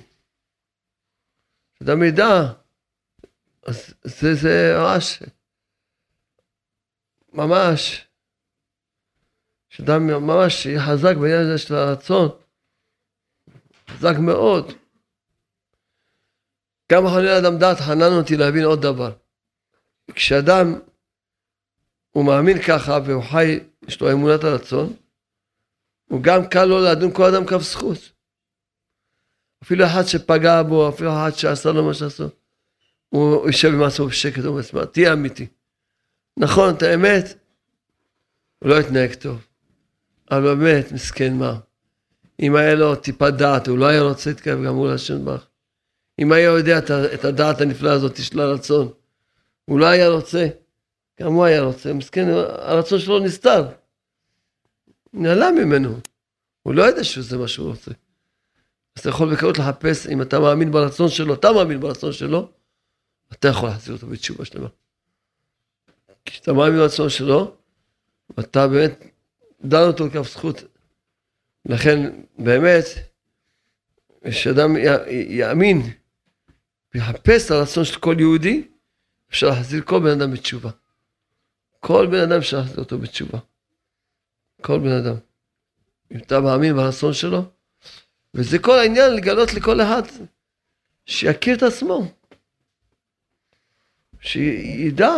שאדם ידע, אז זה, זה ממש, ממש. שאדם ממש יהיה חזק בעניין הזה של הרצון, חזק מאוד. גם חנן אדם דעת חנן אותי להבין עוד דבר. כשאדם הוא מאמין ככה והוא חי, יש לו אמונת הרצון, הוא גם קל לו לדון כל אדם כף זכות. אפילו אחד שפגע בו, אפילו אחד שעשה לו מה שעשו, הוא יושב עם עצמו בשקט, הוא אומר, תהיה אמיתי. נכון, את האמת, הוא לא יתנהג טוב. אבל באמת, מסכן מה. אם היה לו טיפת דעת, הוא לא היה רוצה להתקרב גם מול השם. אם היה יודע את הדעת הנפלאה הזאת של הרצון, הוא לא היה רוצה, גם הוא היה רוצה, מסכן, הרצון שלו נסתר. נעלם ממנו. הוא לא יודע שזה מה שהוא רוצה. אז אתה יכול בקלות לחפש, אם אתה מאמין ברצון שלו, אתה מאמין ברצון שלו, אתה יכול להחזיר אותו בתשובה שלמה. כשאתה מאמין ברצון שלו, אתה באמת דן אותו לכף זכות. לכן, באמת, כשאדם יאמין ויחפש את הרצון של כל יהודי, אפשר להחזיר כל בן אדם בתשובה. כל בן אדם להחזיר אותו בתשובה. כל בן אדם. אם אתה מאמין ברצון שלו, וזה כל העניין לגלות לכל אחד שיכיר את עצמו, שידע,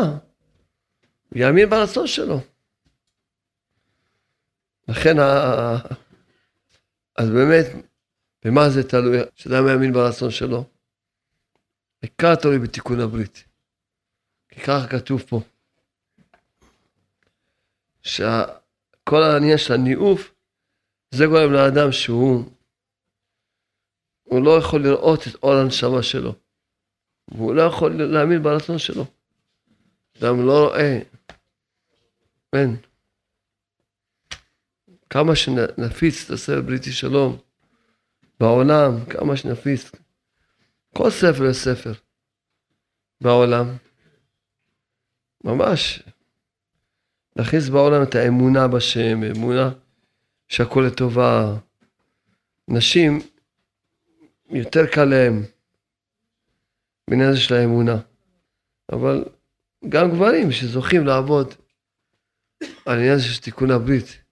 יאמין ברצון שלו. לכן, אז באמת, במה זה תלוי? שאדם יאמין ברצון שלו? עיקר תלוי בתיקון הברית. כי ככה כתוב פה, שכל העניין של הניאוף, זה גורם לאדם שהוא, הוא לא יכול לראות את אור הנשמה שלו. והוא לא יכול להאמין ברצון שלו. אדם לא רואה. אין. כמה שנפיץ את הספר בריטי שלום בעולם, כמה שנפיץ. כל ספר יש ספר בעולם. ממש. להכניס בעולם את האמונה בשם, אמונה שהכל לטובה. נשים, יותר קל להם בעניין הזה של האמונה. אבל גם גברים שזוכים לעבוד על העניין הזה של תיקון הברית.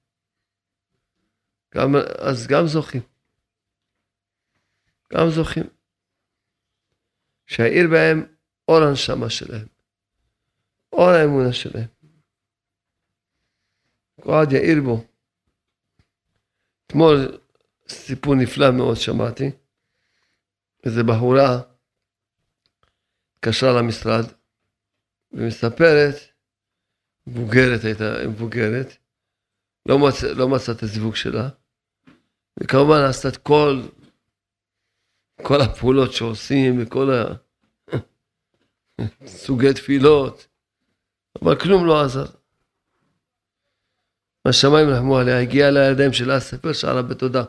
גם, אז גם זוכים. גם זוכים. שהעיר בהם אור הנשמה שלהם. אור האמונה שלהם. אחד יאיר בו. אתמול סיפור נפלא מאוד שמעתי. איזה בחורה התקשרה למשרד ומספרת, מבוגרת הייתה, מבוגרת, לא, מצא, לא מצאה את הזיווג שלה, וכמובן עשתה את כל, כל הפעולות שעושים וכל הסוגי תפילות, אבל כלום לא עזר. השמיים רחמו עליה, הגיעה לידיים שלה ספר שערה בתודה.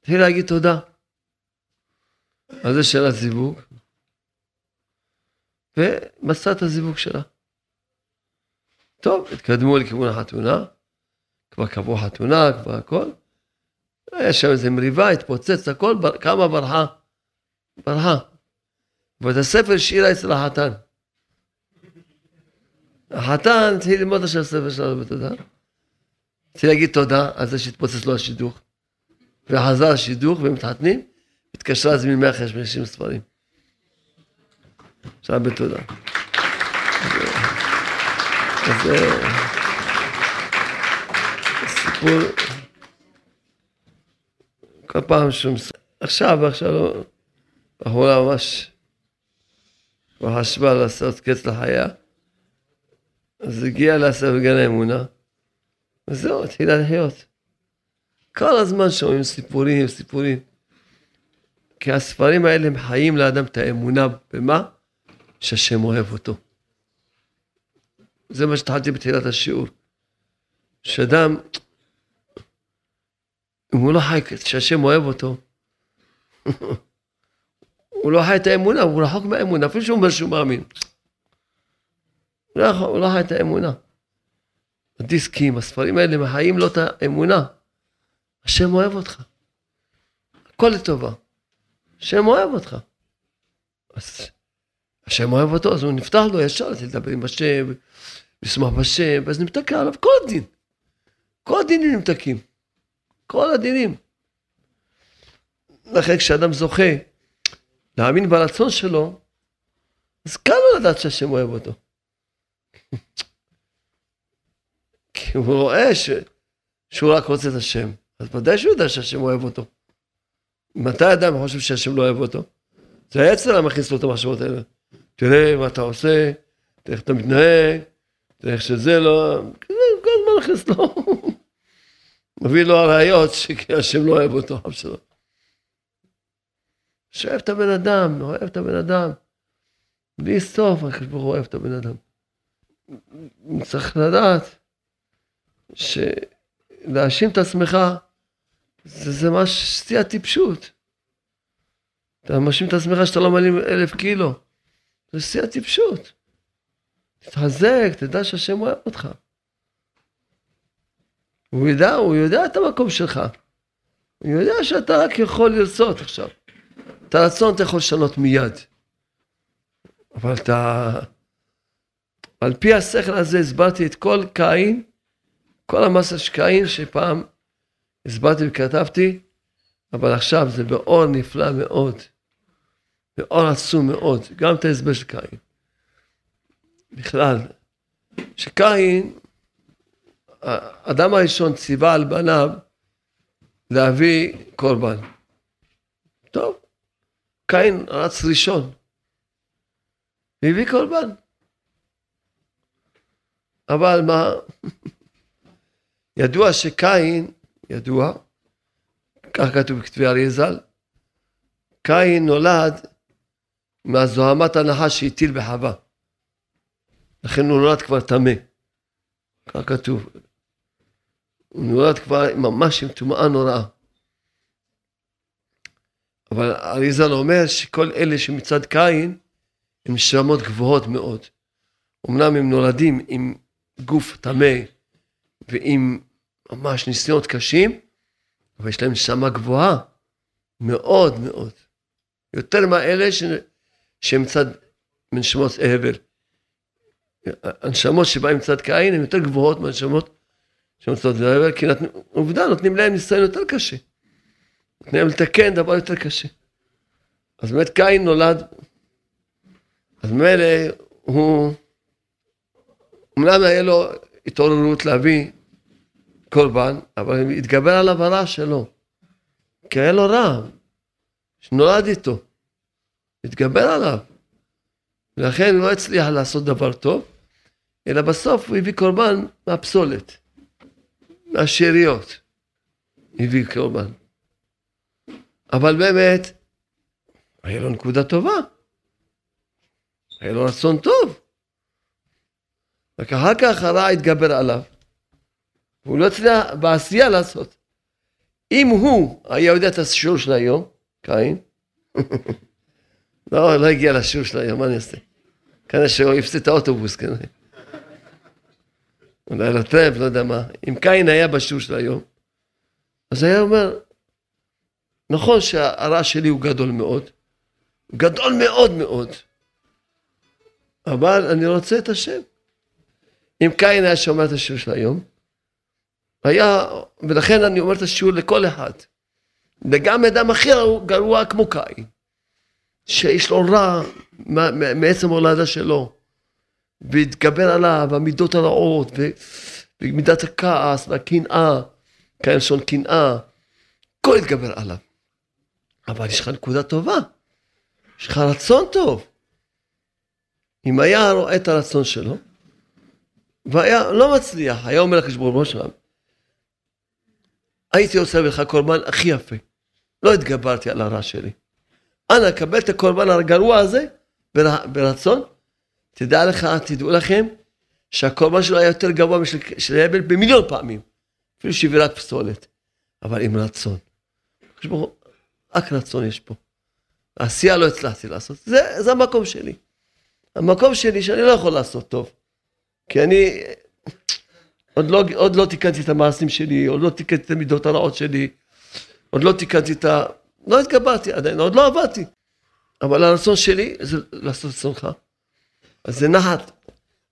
התחיל להגיד תודה. על זה של הזיווג, ומצא את הזיווג שלה. טוב, התקדמו לכיוון החתונה, כבר קבעו חתונה, כבר הכל. היה שם איזה מריבה, התפוצץ הכל, כמה ברחה? ברחה. ואת הספר השאירה אצל החתן. החתן התחיל ללמוד עכשיו ספר שלנו בתודה. התחיל להגיד תודה על זה שהתפוצץ לו השידוך. וחזר השידוך ומתחתנים, התקשרה להזמין 150 ספרים. עכשיו בתודה. אז סיפור, כל פעם שהוא עכשיו, עכשיו, בחורה ממש כבר חשבה לעשות קץ לחיה, אז לעשות בגן האמונה, וזהו, התחילה לחיות. כל הזמן שומעים סיפורים, סיפורים. כי הספרים האלה הם חיים לאדם את האמונה במה? שהשם אוהב אותו. זה מה שהתחלתי בתחילת השיעור. שאדם, אם הוא לא חי, שהשם אוהב אותו, הוא לא חי את האמונה, הוא רחוק מהאמונה, אפילו שהוא אומר שהוא מאמין. הוא לא חי את האמונה. הדיסקים, הספרים האלה מחיים לו את האמונה. השם אוהב אותך. הכל לטובה. השם אוהב אותך. אז השם אוהב אותו, אז הוא נפתח לו ישר, לדבר עם השם, לשמוח בשם, ואז נמתקע עליו כל הדין. כל הדינים נמתקים. כל הדינים. לכן כשאדם זוכה להאמין ברצון שלו, אז קל לו לדעת שהשם אוהב אותו. כי הוא רואה ש... שהוא רק רוצה את השם, אז ודאי שהוא יודע שהשם אוהב אותו. מתי אדם חושב שהשם לא אוהב אותו? זה העצר המכניס לו את המחשבות האלה. תראה מה אתה עושה, תראה איך אתה מתנהג, תראה איך שזה לא... כל הזמן מכניס לו. מביא לו הראיות שהשם לא אוהב אותו, אף שלא. שאוהב את הבן אדם, אוהב את הבן אדם. בלי סוף הקדוש ברוך הוא אוהב את הבן אדם. צריך לדעת שלהאשים את עצמך זה, זה ממש שיא הטיפשות. אתה מאשים את עצמך שאתה לא מעלים אלף קילו. זה שיא הטיפשות. תתחזק, תדע שהשם אוהב אותך. הוא יודע, הוא יודע את המקום שלך. הוא יודע שאתה רק יכול לרצות עכשיו. את הרצון אתה יכול לשנות מיד. אבל אתה... על פי השכל הזה הסברתי את כל קין, כל המסה של קין שפעם הסברתי וכתבתי, אבל עכשיו זה באור נפלא מאוד, באור עצום מאוד, גם את ההסבר של קין. בכלל, שקין, האדם הראשון ציווה על בניו להביא קורבן. טוב, קין רץ ראשון, והביא קורבן. אבל מה, ידוע שקין, ידוע, כך כתוב בכתבי אריה ז"ל, קין נולד מהזוהמת הנחש שהטיל בחווה. לכן הוא נולד כבר טמא. כך כתוב. הוא נולד כבר ממש עם טומאה נוראה. אבל אריזל אומר שכל אלה שמצד קין הם נשמות גבוהות מאוד. אמנם הם נולדים עם גוף טמא ועם ממש ניסיונות קשים, אבל יש להם נשמה גבוהה מאוד מאוד. יותר מאלה ש... שהם מצד מנשמות הבל. הנשמות שבאים מצד קין הן יותר גבוהות מהנשמות שמצד הבל, כי נת... עובדה, נותנים להם ניסיון יותר קשה. נותנים להם לתקן דבר יותר קשה. אז באמת קין נולד, אז ממילא הוא, אמנם היה לו התעוררות להביא קורבן, אבל התגבר עליו הרע שלו. כי היה לו רע, שנולד איתו. התגבר עליו. ולכן הוא לא הצליח לעשות דבר טוב, אלא בסוף הוא הביא קורבן מהפסולת, מהשאריות. הביא קורבן. אבל באמת, היה לו נקודה טובה. היה לו רצון טוב. רק אחר כך הרע התגבר עליו. והוא לא הצליח בעשייה לעשות. אם הוא היה יודע את השיעור של היום, קין, לא, לא הגיע לשיעור של היום, מה אני אעשה? כנראה שהוא הפסיד את האוטובוס כנראה. אולי לטרמפ, לא יודע מה. אם קין היה בשיעור של היום, אז היה אומר, נכון שהרע שלי הוא גדול מאוד, גדול מאוד מאוד, אבל אני רוצה את השם. אם קין היה שומע את השיעור של היום, היה, ולכן אני אומר את השיעור לכל אחד. וגם אדם אחר גרוע כמו קין, שיש לו רע מעצם הולדה שלו, והתגבר עליו המידות הרעות, ומידת הכעס והקנאה, כאן לשון קנאה, הכל התגבר עליו. אבל יש לך נקודה טובה, יש לך רצון טוב. אם היה רואה את הרצון שלו, והיה לא מצליח, היה אומר ברוך הוא שלם, הייתי עושה לך קורבן הכי יפה, לא התגברתי על הרע שלי. אנא, קבל את הקורבן הגרוע הזה ברצון, תדע לך, תדעו לכם, שהקורבן שלו היה יותר גבוה משל הבל במיליון פעמים, אפילו שבירת פסולת, אבל עם רצון. רק רצון יש פה. העשייה לא הצלחתי לעשות, זה, זה המקום שלי. המקום שלי שאני לא יכול לעשות טוב. כי אני עוד לא, עוד לא תיקנתי את המעשים שלי, עוד לא תיקנתי את המידות הרעות שלי, עוד לא תיקנתי את ה... לא התגברתי עדיין, עוד לא עבדתי. אבל הרצון שלי זה לעשות רצונך. אז זה נחת.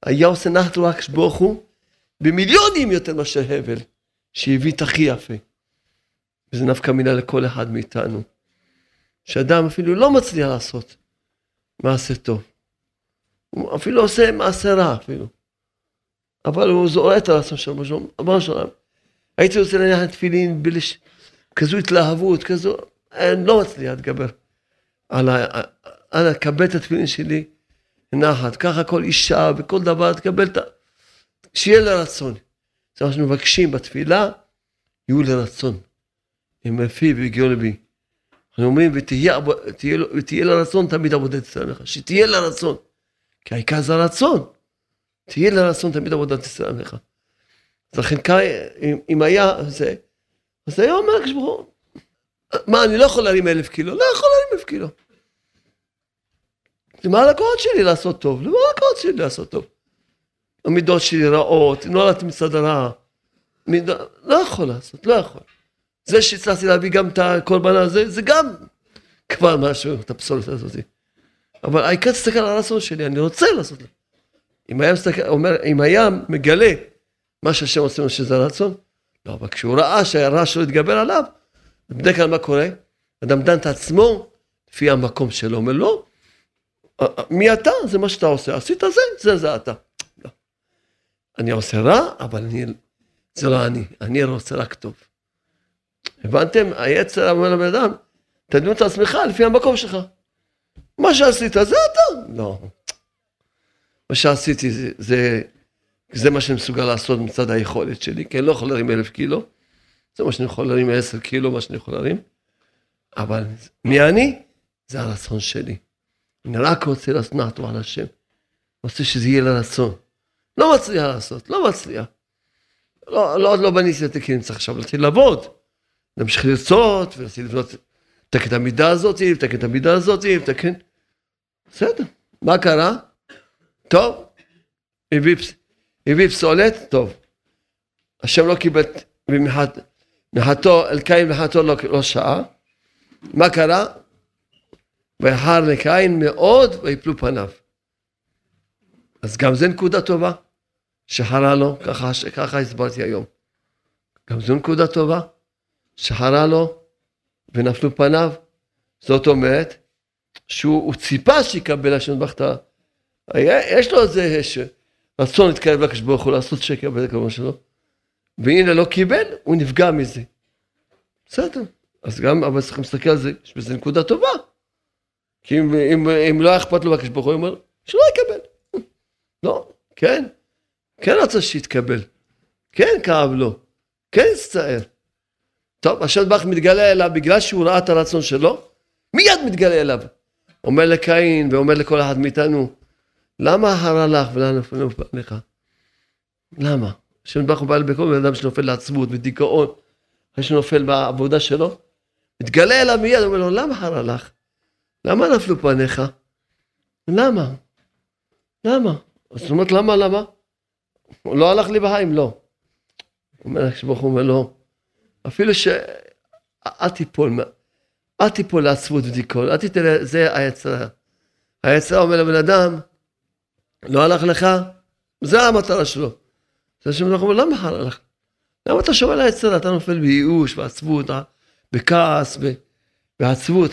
היה עושה נחת רוח ברוך הוא במיליונים יותר מאשר הבל, שהביא את הכי יפה. וזה נפקא מינה לכל אחד מאיתנו. שאדם אפילו לא מצליח לעשות מעשה טוב. הוא אפילו עושה מעשה רע אפילו. אבל הוא זורע את הרצון שלו, אמר שלום. הייתי רוצה להניח תפילין בכזו התלהבות, כזו, אני לא מצליח להתגבר על ה... אנא, קבל את התפילין שלי נחת, ככה כל אישה וכל דבר, תקבל את ה... שיהיה לה רצון. זה מה שמבקשים בתפילה, יהיו לרצון. אם בפיו והגיעו לבי. אנחנו אומרים, ותהיה, ותהיה, ותהיה לרצון תמיד עבודת ישראל עמך. שתהיה לרצון. כי העיקר זה הרצון. תהיה לרצון תמיד עבודת ישראל עמך. אז לכן, אם, אם היה זה, אז היה אומר הקדוש ברוך הוא, מה, אני לא יכול להרים אלף קילו? לא יכול להרים אלף קילו. זה מה הכוחות שלי לעשות טוב? זה מה הכוחות שלי לעשות טוב? המידות שלי רעות, נולדתי מצד הרע. לא יכול לעשות, לא יכול. זה שהצלחתי להביא גם את הקורבן הזה, זה גם כבר משהו, את הפסולת הזאת. אבל העיקר תסתכל על הרצון שלי, אני רוצה לעשות. אם היה מסתכל, אומר, אם היה מגלה מה שהשם עושה לו שזה הרצון, לא, אבל כשהוא ראה שהרע שלו התגבר עליו, בדרך כלל מה קורה? אדם דן את עצמו לפי המקום שלו, אומר לא, מי אתה? זה מה שאתה עושה, עשית זה, זה זה אתה. לא. אני עושה רע, אבל אני, זה לא אני, אני רוצה רק טוב. הבנתם? היצר אומר לבן אדם, תדמי את עצמך לפי המקום שלך. מה שעשית זה אתה. לא. מה שעשיתי זה, זה, זה מה שאני מסוגל לעשות מצד היכולת שלי, כי אני לא יכול להרים אלף קילו. זה מה שאני יכול להרים עשר קילו, מה שאני יכול להרים. אבל מי אני? זה הרצון שלי. אני רק רוצה להשנא אותו על השם. רוצה שזה יהיה לרצון. לא מצליח לעשות, לא מצליח. לא, לא, עוד לא בניתי את הכלים, צריך עכשיו להתחיל לעבוד. להמשיך לרצות, ולהתחיל לבנות, לתקן את המידה הזאת, לתקן את המידה הזאת, לתקן. בסדר. מה קרה? טוב, הביא, הביא פסולת, טוב. השם לא קיבל מחתו, אל קין מחתו לא, לא שעה. מה קרה? ויחר לקין מאוד ויפלו פניו. אז גם זה נקודה טובה, שחרה לו, ככה, ככה הסברתי היום. גם זו נקודה טובה, שחרה לו ונפלו פניו. זאת אומרת, שהוא ציפה שיקבל השם בכתה. יש לו איזה רצון להתקרב לקדוש ברוך הוא, לעשות שקר בזה כמובן שלו. והנה לא קיבל, הוא נפגע מזה. בסדר, אז גם, אבל צריך להסתכל על זה, יש בזה נקודה טובה. כי אם, אם, אם לא היה אכפת לו בקדוש ברוך הוא, הוא אומר, שלא יקבל. לא, כן, כן רצה שיתקבל. כן כאב לו, כן הצטער. טוב, השם ברוך מתגלה אליו בגלל שהוא ראה את הרצון שלו, מיד מתגלה אליו. אומר לקין ואומר לכל אחד מאיתנו, למה הרע לך לך? למה? השם ברוך הוא בא בן אדם שנופל לעצבות ודיכאון, אחרי שנופל בעבודה שלו, מתגלה אליו מיד, אומר לו, למה הרע לך? למה נפלו פניך? למה? למה? זאת אומרת, למה, למה? הוא לא הלך לי בהיים, לא. אומר הקדוש הוא אומר לו, אפילו ש... אל תיפול, אל תיפול לעצבות ודיכאון, אל תתן, זה היצרה. היצרה אומר לבן אדם, לא הלך לך, זה המטרה שלו. זה השם אומר, למה הלך? למה אתה שומע ליצרה? אתה נופל בייאוש, בעצבות, בכעס, בעצבות.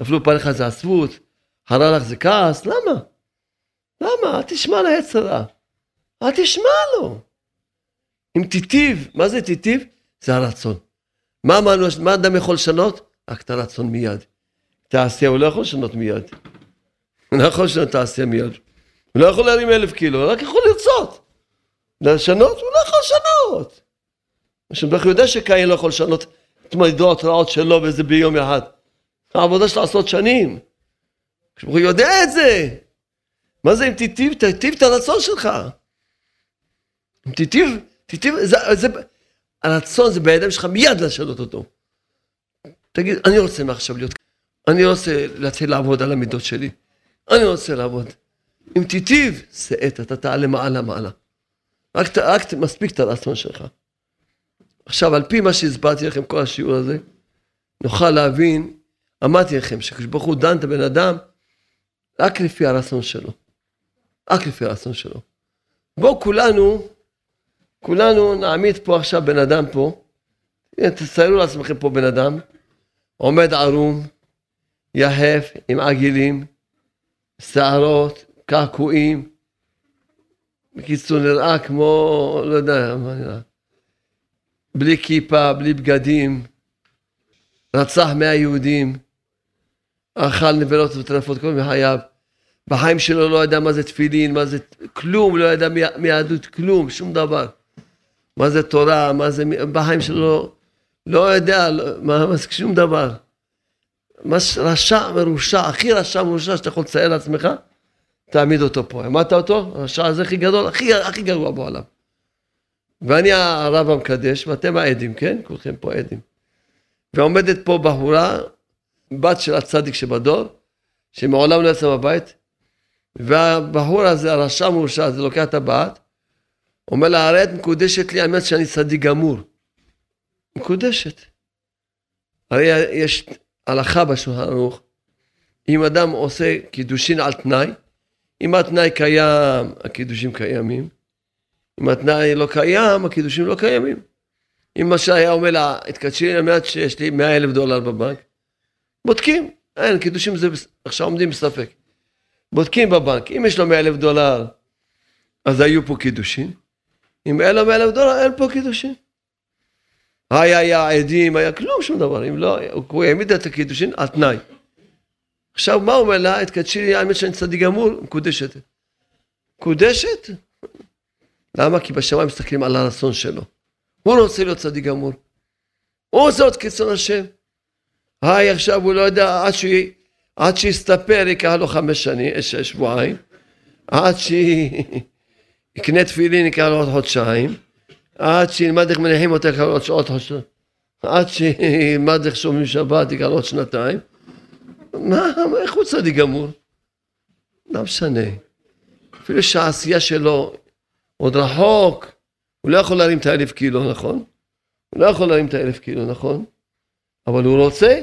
נפלו פניך זה עצבות, הרע לך זה כעס, למה? למה? אל תשמע ליצרה. אל תשמע לו. אם תיטיב, מה זה תיטיב? זה הרצון. מה, מה, מה אדם יכול לשנות? רק את הרצון מיד. תעשייה הוא לא יכול לשנות מיד. הוא לא יכול לשנות תעשייה מיד. הוא לא יכול להרים אלף קילו, הוא רק יכול לרצות. לשנות, הוא לא יכול לשנות. השם יודע שקין לא יכול לשנות את מידות רעות שלו וזה ביום אחד. העבודה של עשרות שנים. הוא יודע את זה. מה זה אם תיטיב, תיטיב את הרצון שלך. אם תיטיב, תיטיב, זה, זה, הרצון זה בידיים שלך מיד לשנות אותו. תגיד, אני רוצה מעכשיו להיות, אני רוצה להתחיל לעבוד על המידות שלי. אני רוצה לעבוד. אם תיטיב, עת, אתה תעלה מעלה מעלה. רק, רק מספיק את הרצון שלך. עכשיו, על פי מה שהסברתי לכם כל השיעור הזה, נוכל להבין אמרתי לכם שקדוש ברוך הוא דן את הבן אדם רק לפי הרצון שלו. רק לפי הרצון שלו. בואו כולנו, כולנו נעמיד פה עכשיו בן אדם פה. הנה, תציירו לעצמכם פה בן אדם, עומד ערום, יחף, עם עגילים, שערות, קעקועים. בקיצור, נראה כמו, לא יודע מה נראה. בלי כיפה, בלי בגדים, רצח מאה יהודים. אכל נבלות וטרפות כל מחייו. בחיים שלו לא ידע מה זה תפילין, מה זה כלום, לא ידע מיהדות כלום, שום דבר. מה זה תורה, מה זה, בחיים שלו לא יודע, לא, מה, מה, שום דבר. מה רשע מרושע, הכי רשע מרושע שאתה יכול לצייר לעצמך, תעמיד אותו פה. העמדת אותו? הרשע הזה הכי גדול, הכי, הכי גרוע בעולם. ואני הרב המקדש, ואתם העדים, כן? כולכם פה עדים. ועומדת פה בחורה, בת של הצדיק שבדור, שמעולם לא יצא בבית, והבחור הזה, הרשע מורשע הזה, לוקח את הבת, אומר לה, הרי את מקודשת לי מנת שאני צדיק גמור. מקודשת. הרי יש הלכה בשולחן ערוך, אם אדם עושה קידושין על תנאי, אם התנאי קיים, הקידושים קיימים. אם התנאי לא קיים, הקידושים לא קיימים. אם משה היה אומר לה, התקדשי על מנת שיש לי 100 אלף דולר בבנק, בודקים, אין, קידושים זה עכשיו עומדים בספק. בודקים בבנק, אם יש לו 100 אלף דולר, אז היו פה קידושים. אם אין לו 100 אלף דולר, אין פה קידושים. היה, היה עדים, היה כלום, שום דבר. אם לא, הוא העמיד את הקידושין על תנאי. עכשיו, מה אומר לה? התקדשי לי, האמת שאני צדיק גמור, מקודשת. מקודשת? למה? כי בשמיים מסתכלים על הרצון שלו. הוא רוצה להיות צדיק גמור. הוא עושה עוד כרצון השם. היי, עכשיו הוא לא יודע, עד, שהוא, עד שיסתפר ייקח לו חמש שנים, אה, שבועיים. עד שיקנה תפילין ייקח לו עוד חודשיים. עד שילמד איך מניחים אותה ייקח לו עוד חודשיים. עד שילמד איך שומעים שבת ייקח לו עוד שנתיים. מה, איך הוא צדיק גמור? לא משנה. אפילו שהעשייה שלו עוד רחוק, הוא לא יכול להרים את האלף קילו, נכון? הוא לא יכול להרים את האלף קילו, נכון? אבל הוא רוצה,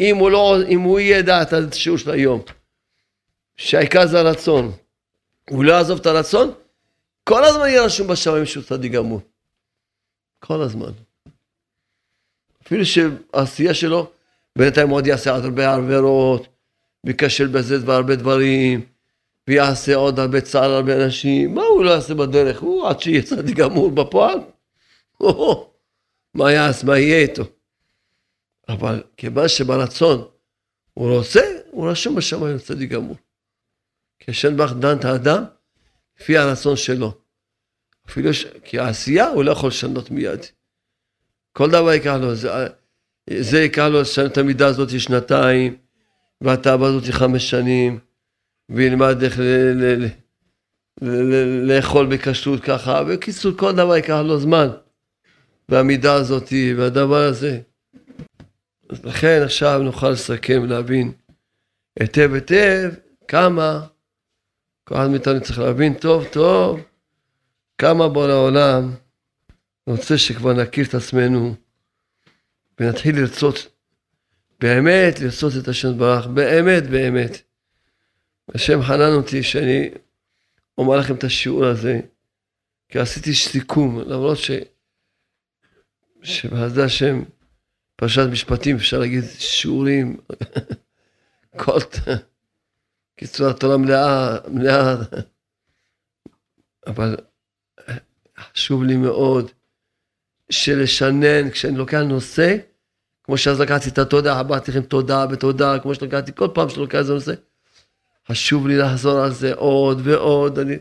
אם הוא לא, אם הוא ידע את השיעור של היום, שהעיקר זה הרצון, הוא לא יעזוב את הרצון, כל הזמן יהיה רשום בשמיים שהוא צדיק גמור. כל הזמן. אפילו שהעשייה שלו, בינתיים עוד יעשה הרבה עבירות, וייכשל בזה והרבה דברים. ויעשה עוד הרבה צער להרבה אנשים, מה הוא לא יעשה בדרך? הוא עד שיהיה צדיק גמור בפועל? מה יעשה, מה יהיה איתו? אבל כיוון שברצון הוא רוצה, הוא רשום בשמיים צדיק גמור. כי השם ברך דן את האדם לפי הרצון שלו. אפילו ש... כי העשייה הוא לא יכול לשנות מיד. כל דבר יקח לו, זה, זה ייקח לו את המידה הזאת שנתיים, והתאווה הזאת חמש שנים, וילמד איך לאכול בכשרות ככה, בקיצור כל דבר ייקח לו זמן, והמידה הזאת והדבר הזה. אז לכן עכשיו נוכל לסכם, להבין היטב היטב כמה, כל אחד מאיתנו צריך להבין טוב טוב כמה בוא לעולם רוצה שכבר נכיר את עצמנו ונתחיל לרצות, באמת לרצות את השם ברח, באמת באמת. השם חנן אותי שאני אומר לכם את השיעור הזה, כי עשיתי סיכום, למרות ש... שבעז השם, פרשת משפטים, אפשר להגיד שיעורים, כל... קיצור התורה מלאה, מלאה, אבל חשוב לי מאוד שלשנן, כשאני לוקח נושא, כמו שאז לקחתי את התודה, אמרתי לכם תודה ותודה, כמו שלקחתי כל פעם שאני לוקח איזה נושא, חשוב לי לחזור על זה עוד ועוד, אני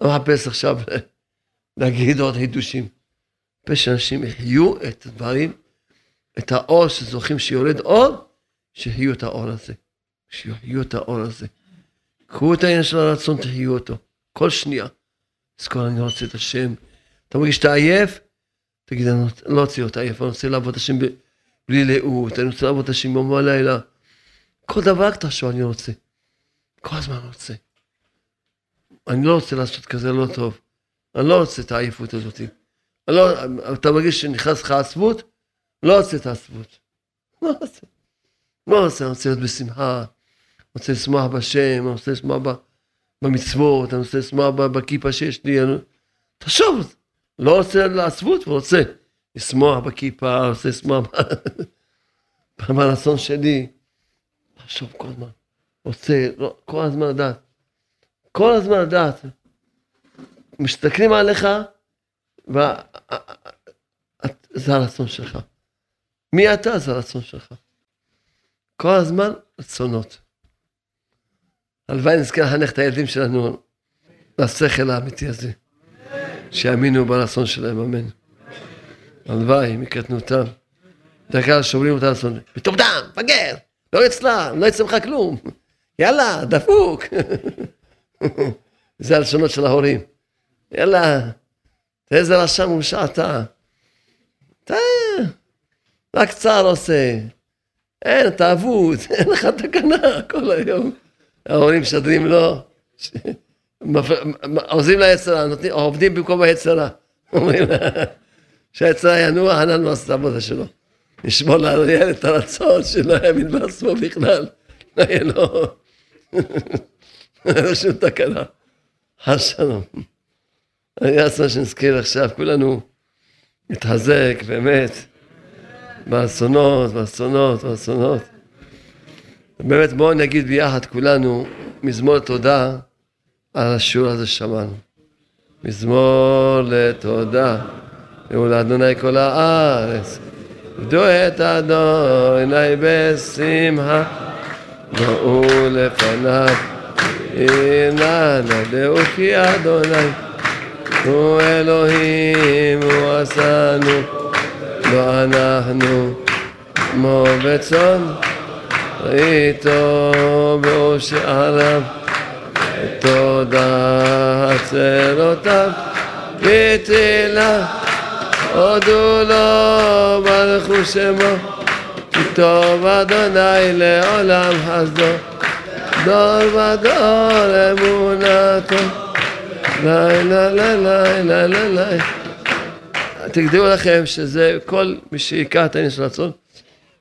לא מחפש עכשיו להגיד עוד חידושים. מחפש שאנשים יחיו את הדברים, את האור שזוכים שיורד אור, שיחיו את האור הזה. שיחיו את האור הזה. קחו את העניין של הרצון, תחיו אותו. כל שנייה. כל אני רוצה את השם. אתה מרגיש שאתה עייף? תגיד, אני לא רוצה להיות עייף, אני רוצה לעבוד השם בלי לאות, אני רוצה לעבוד השם יום ולילה. כל דבר תחשוב, אני רוצה. כל הזמן רוצה. אני לא רוצה לעשות כזה לא טוב. אני לא רוצה את העייפות הזאת. לא, אתה מרגיש שנכנס לך עצבות? לא רוצה את העצבות. לא רוצה. לא רוצה, אני רוצה להיות בשמחה. אני רוצה לשמוח בשם, אני רוצה לשמוח במצוות, אני רוצה לשמוח בכיפה שיש לי. אני... תחשוב, לא רוצה לעצבות, ורוצה לשמוח בכיפה, רוצה לשמוח ברצון שלי. תחשוב כל הזמן. רוצה לא, כל הזמן לדעת. כל הזמן לדעת. מסתכלים עליך, וזה הרצון שלך. מי אתה זה הרצון שלך. כל הזמן רצונות. הלוואי נזכה לחנך את הילדים שלנו לשכל האמיתי הזה. שיאמינו ברצון שלהם, אמן. הלוואי מקטנותם. בדרך כלל שוברים אותה לעשות, מטומטם, מפגר, לא אצלה, לא יצא לך כלום. יאללה, דפוק. זה הלשונות של ההורים. יאללה, תראה איזה רשם מורשע אתה. אתה רק צער עושה. אין, אתה אבוד, אין לך תקנה כל היום. ההורים משדרים לו, עוזרים ליצרה, עובדים במקום היצרה. אומרים שהיצרה ינוע, חנן לא עושה את העבודה שלו. נשמור לאריאל את הרצון שלא יאמין בעצמו בכלל. לא יהיה לו, אין לו שום תקנה. חס שלום. אני רצה שנזכיר עכשיו, כולנו נתחזק, באמת, באסונות, באסונות, באסונות. באמת בואו נגיד ביחד כולנו מזמור תודה על השיעור הזה ששמענו. מזמור לתודה, ולאדוני כל הארץ. עבדו את אדוני בשמחה, בואו לפניו, הנה נדעו כי אדוני הוא אלוהים, הוא עשנו, לא אנחנו, כמו בצאן, איתו בהושענם, תודה עצרותיו, בתהילה, הודו לו, ברכו שמו, כי טוב אדוני לעולם חסדו, דור ודור אמונתו. לילה, לילה, לילה, לילה. תגדירו לכם שזה כל מי שיקח את העניין של רצון,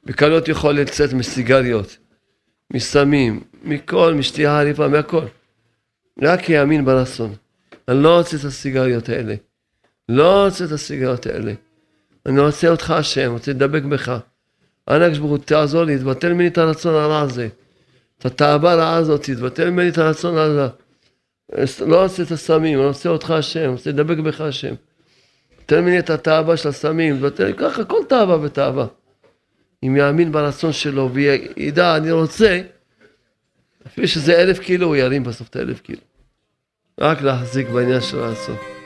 בקלות יכול לצאת מסיגריות, מסמים, מכל, משתייה עריפה, מהכל. רק יאמין ברצון. אני לא רוצה את הסיגריות האלה. לא רוצה את הסיגריות האלה. אני רוצה אותך השם, רוצה לדבק בך. אנא ברוך תעזור לי, תבטל ממני את הרצון הרע הזה. את התאווה הרעה הזאת, תבטל ממני את הרצון הרע. לא עושה את הסמים, אני עושה אותך השם, רוצה לדבק בך השם. תן ממני את התאווה של הסמים, ותן ככה כל תאווה ותאווה. אם יאמין ברצון שלו וידע, אני רוצה, אפילו שזה אלף קילו, הוא ירים בסוף את האלף קילו. רק להחזיק בעניין של הרצון.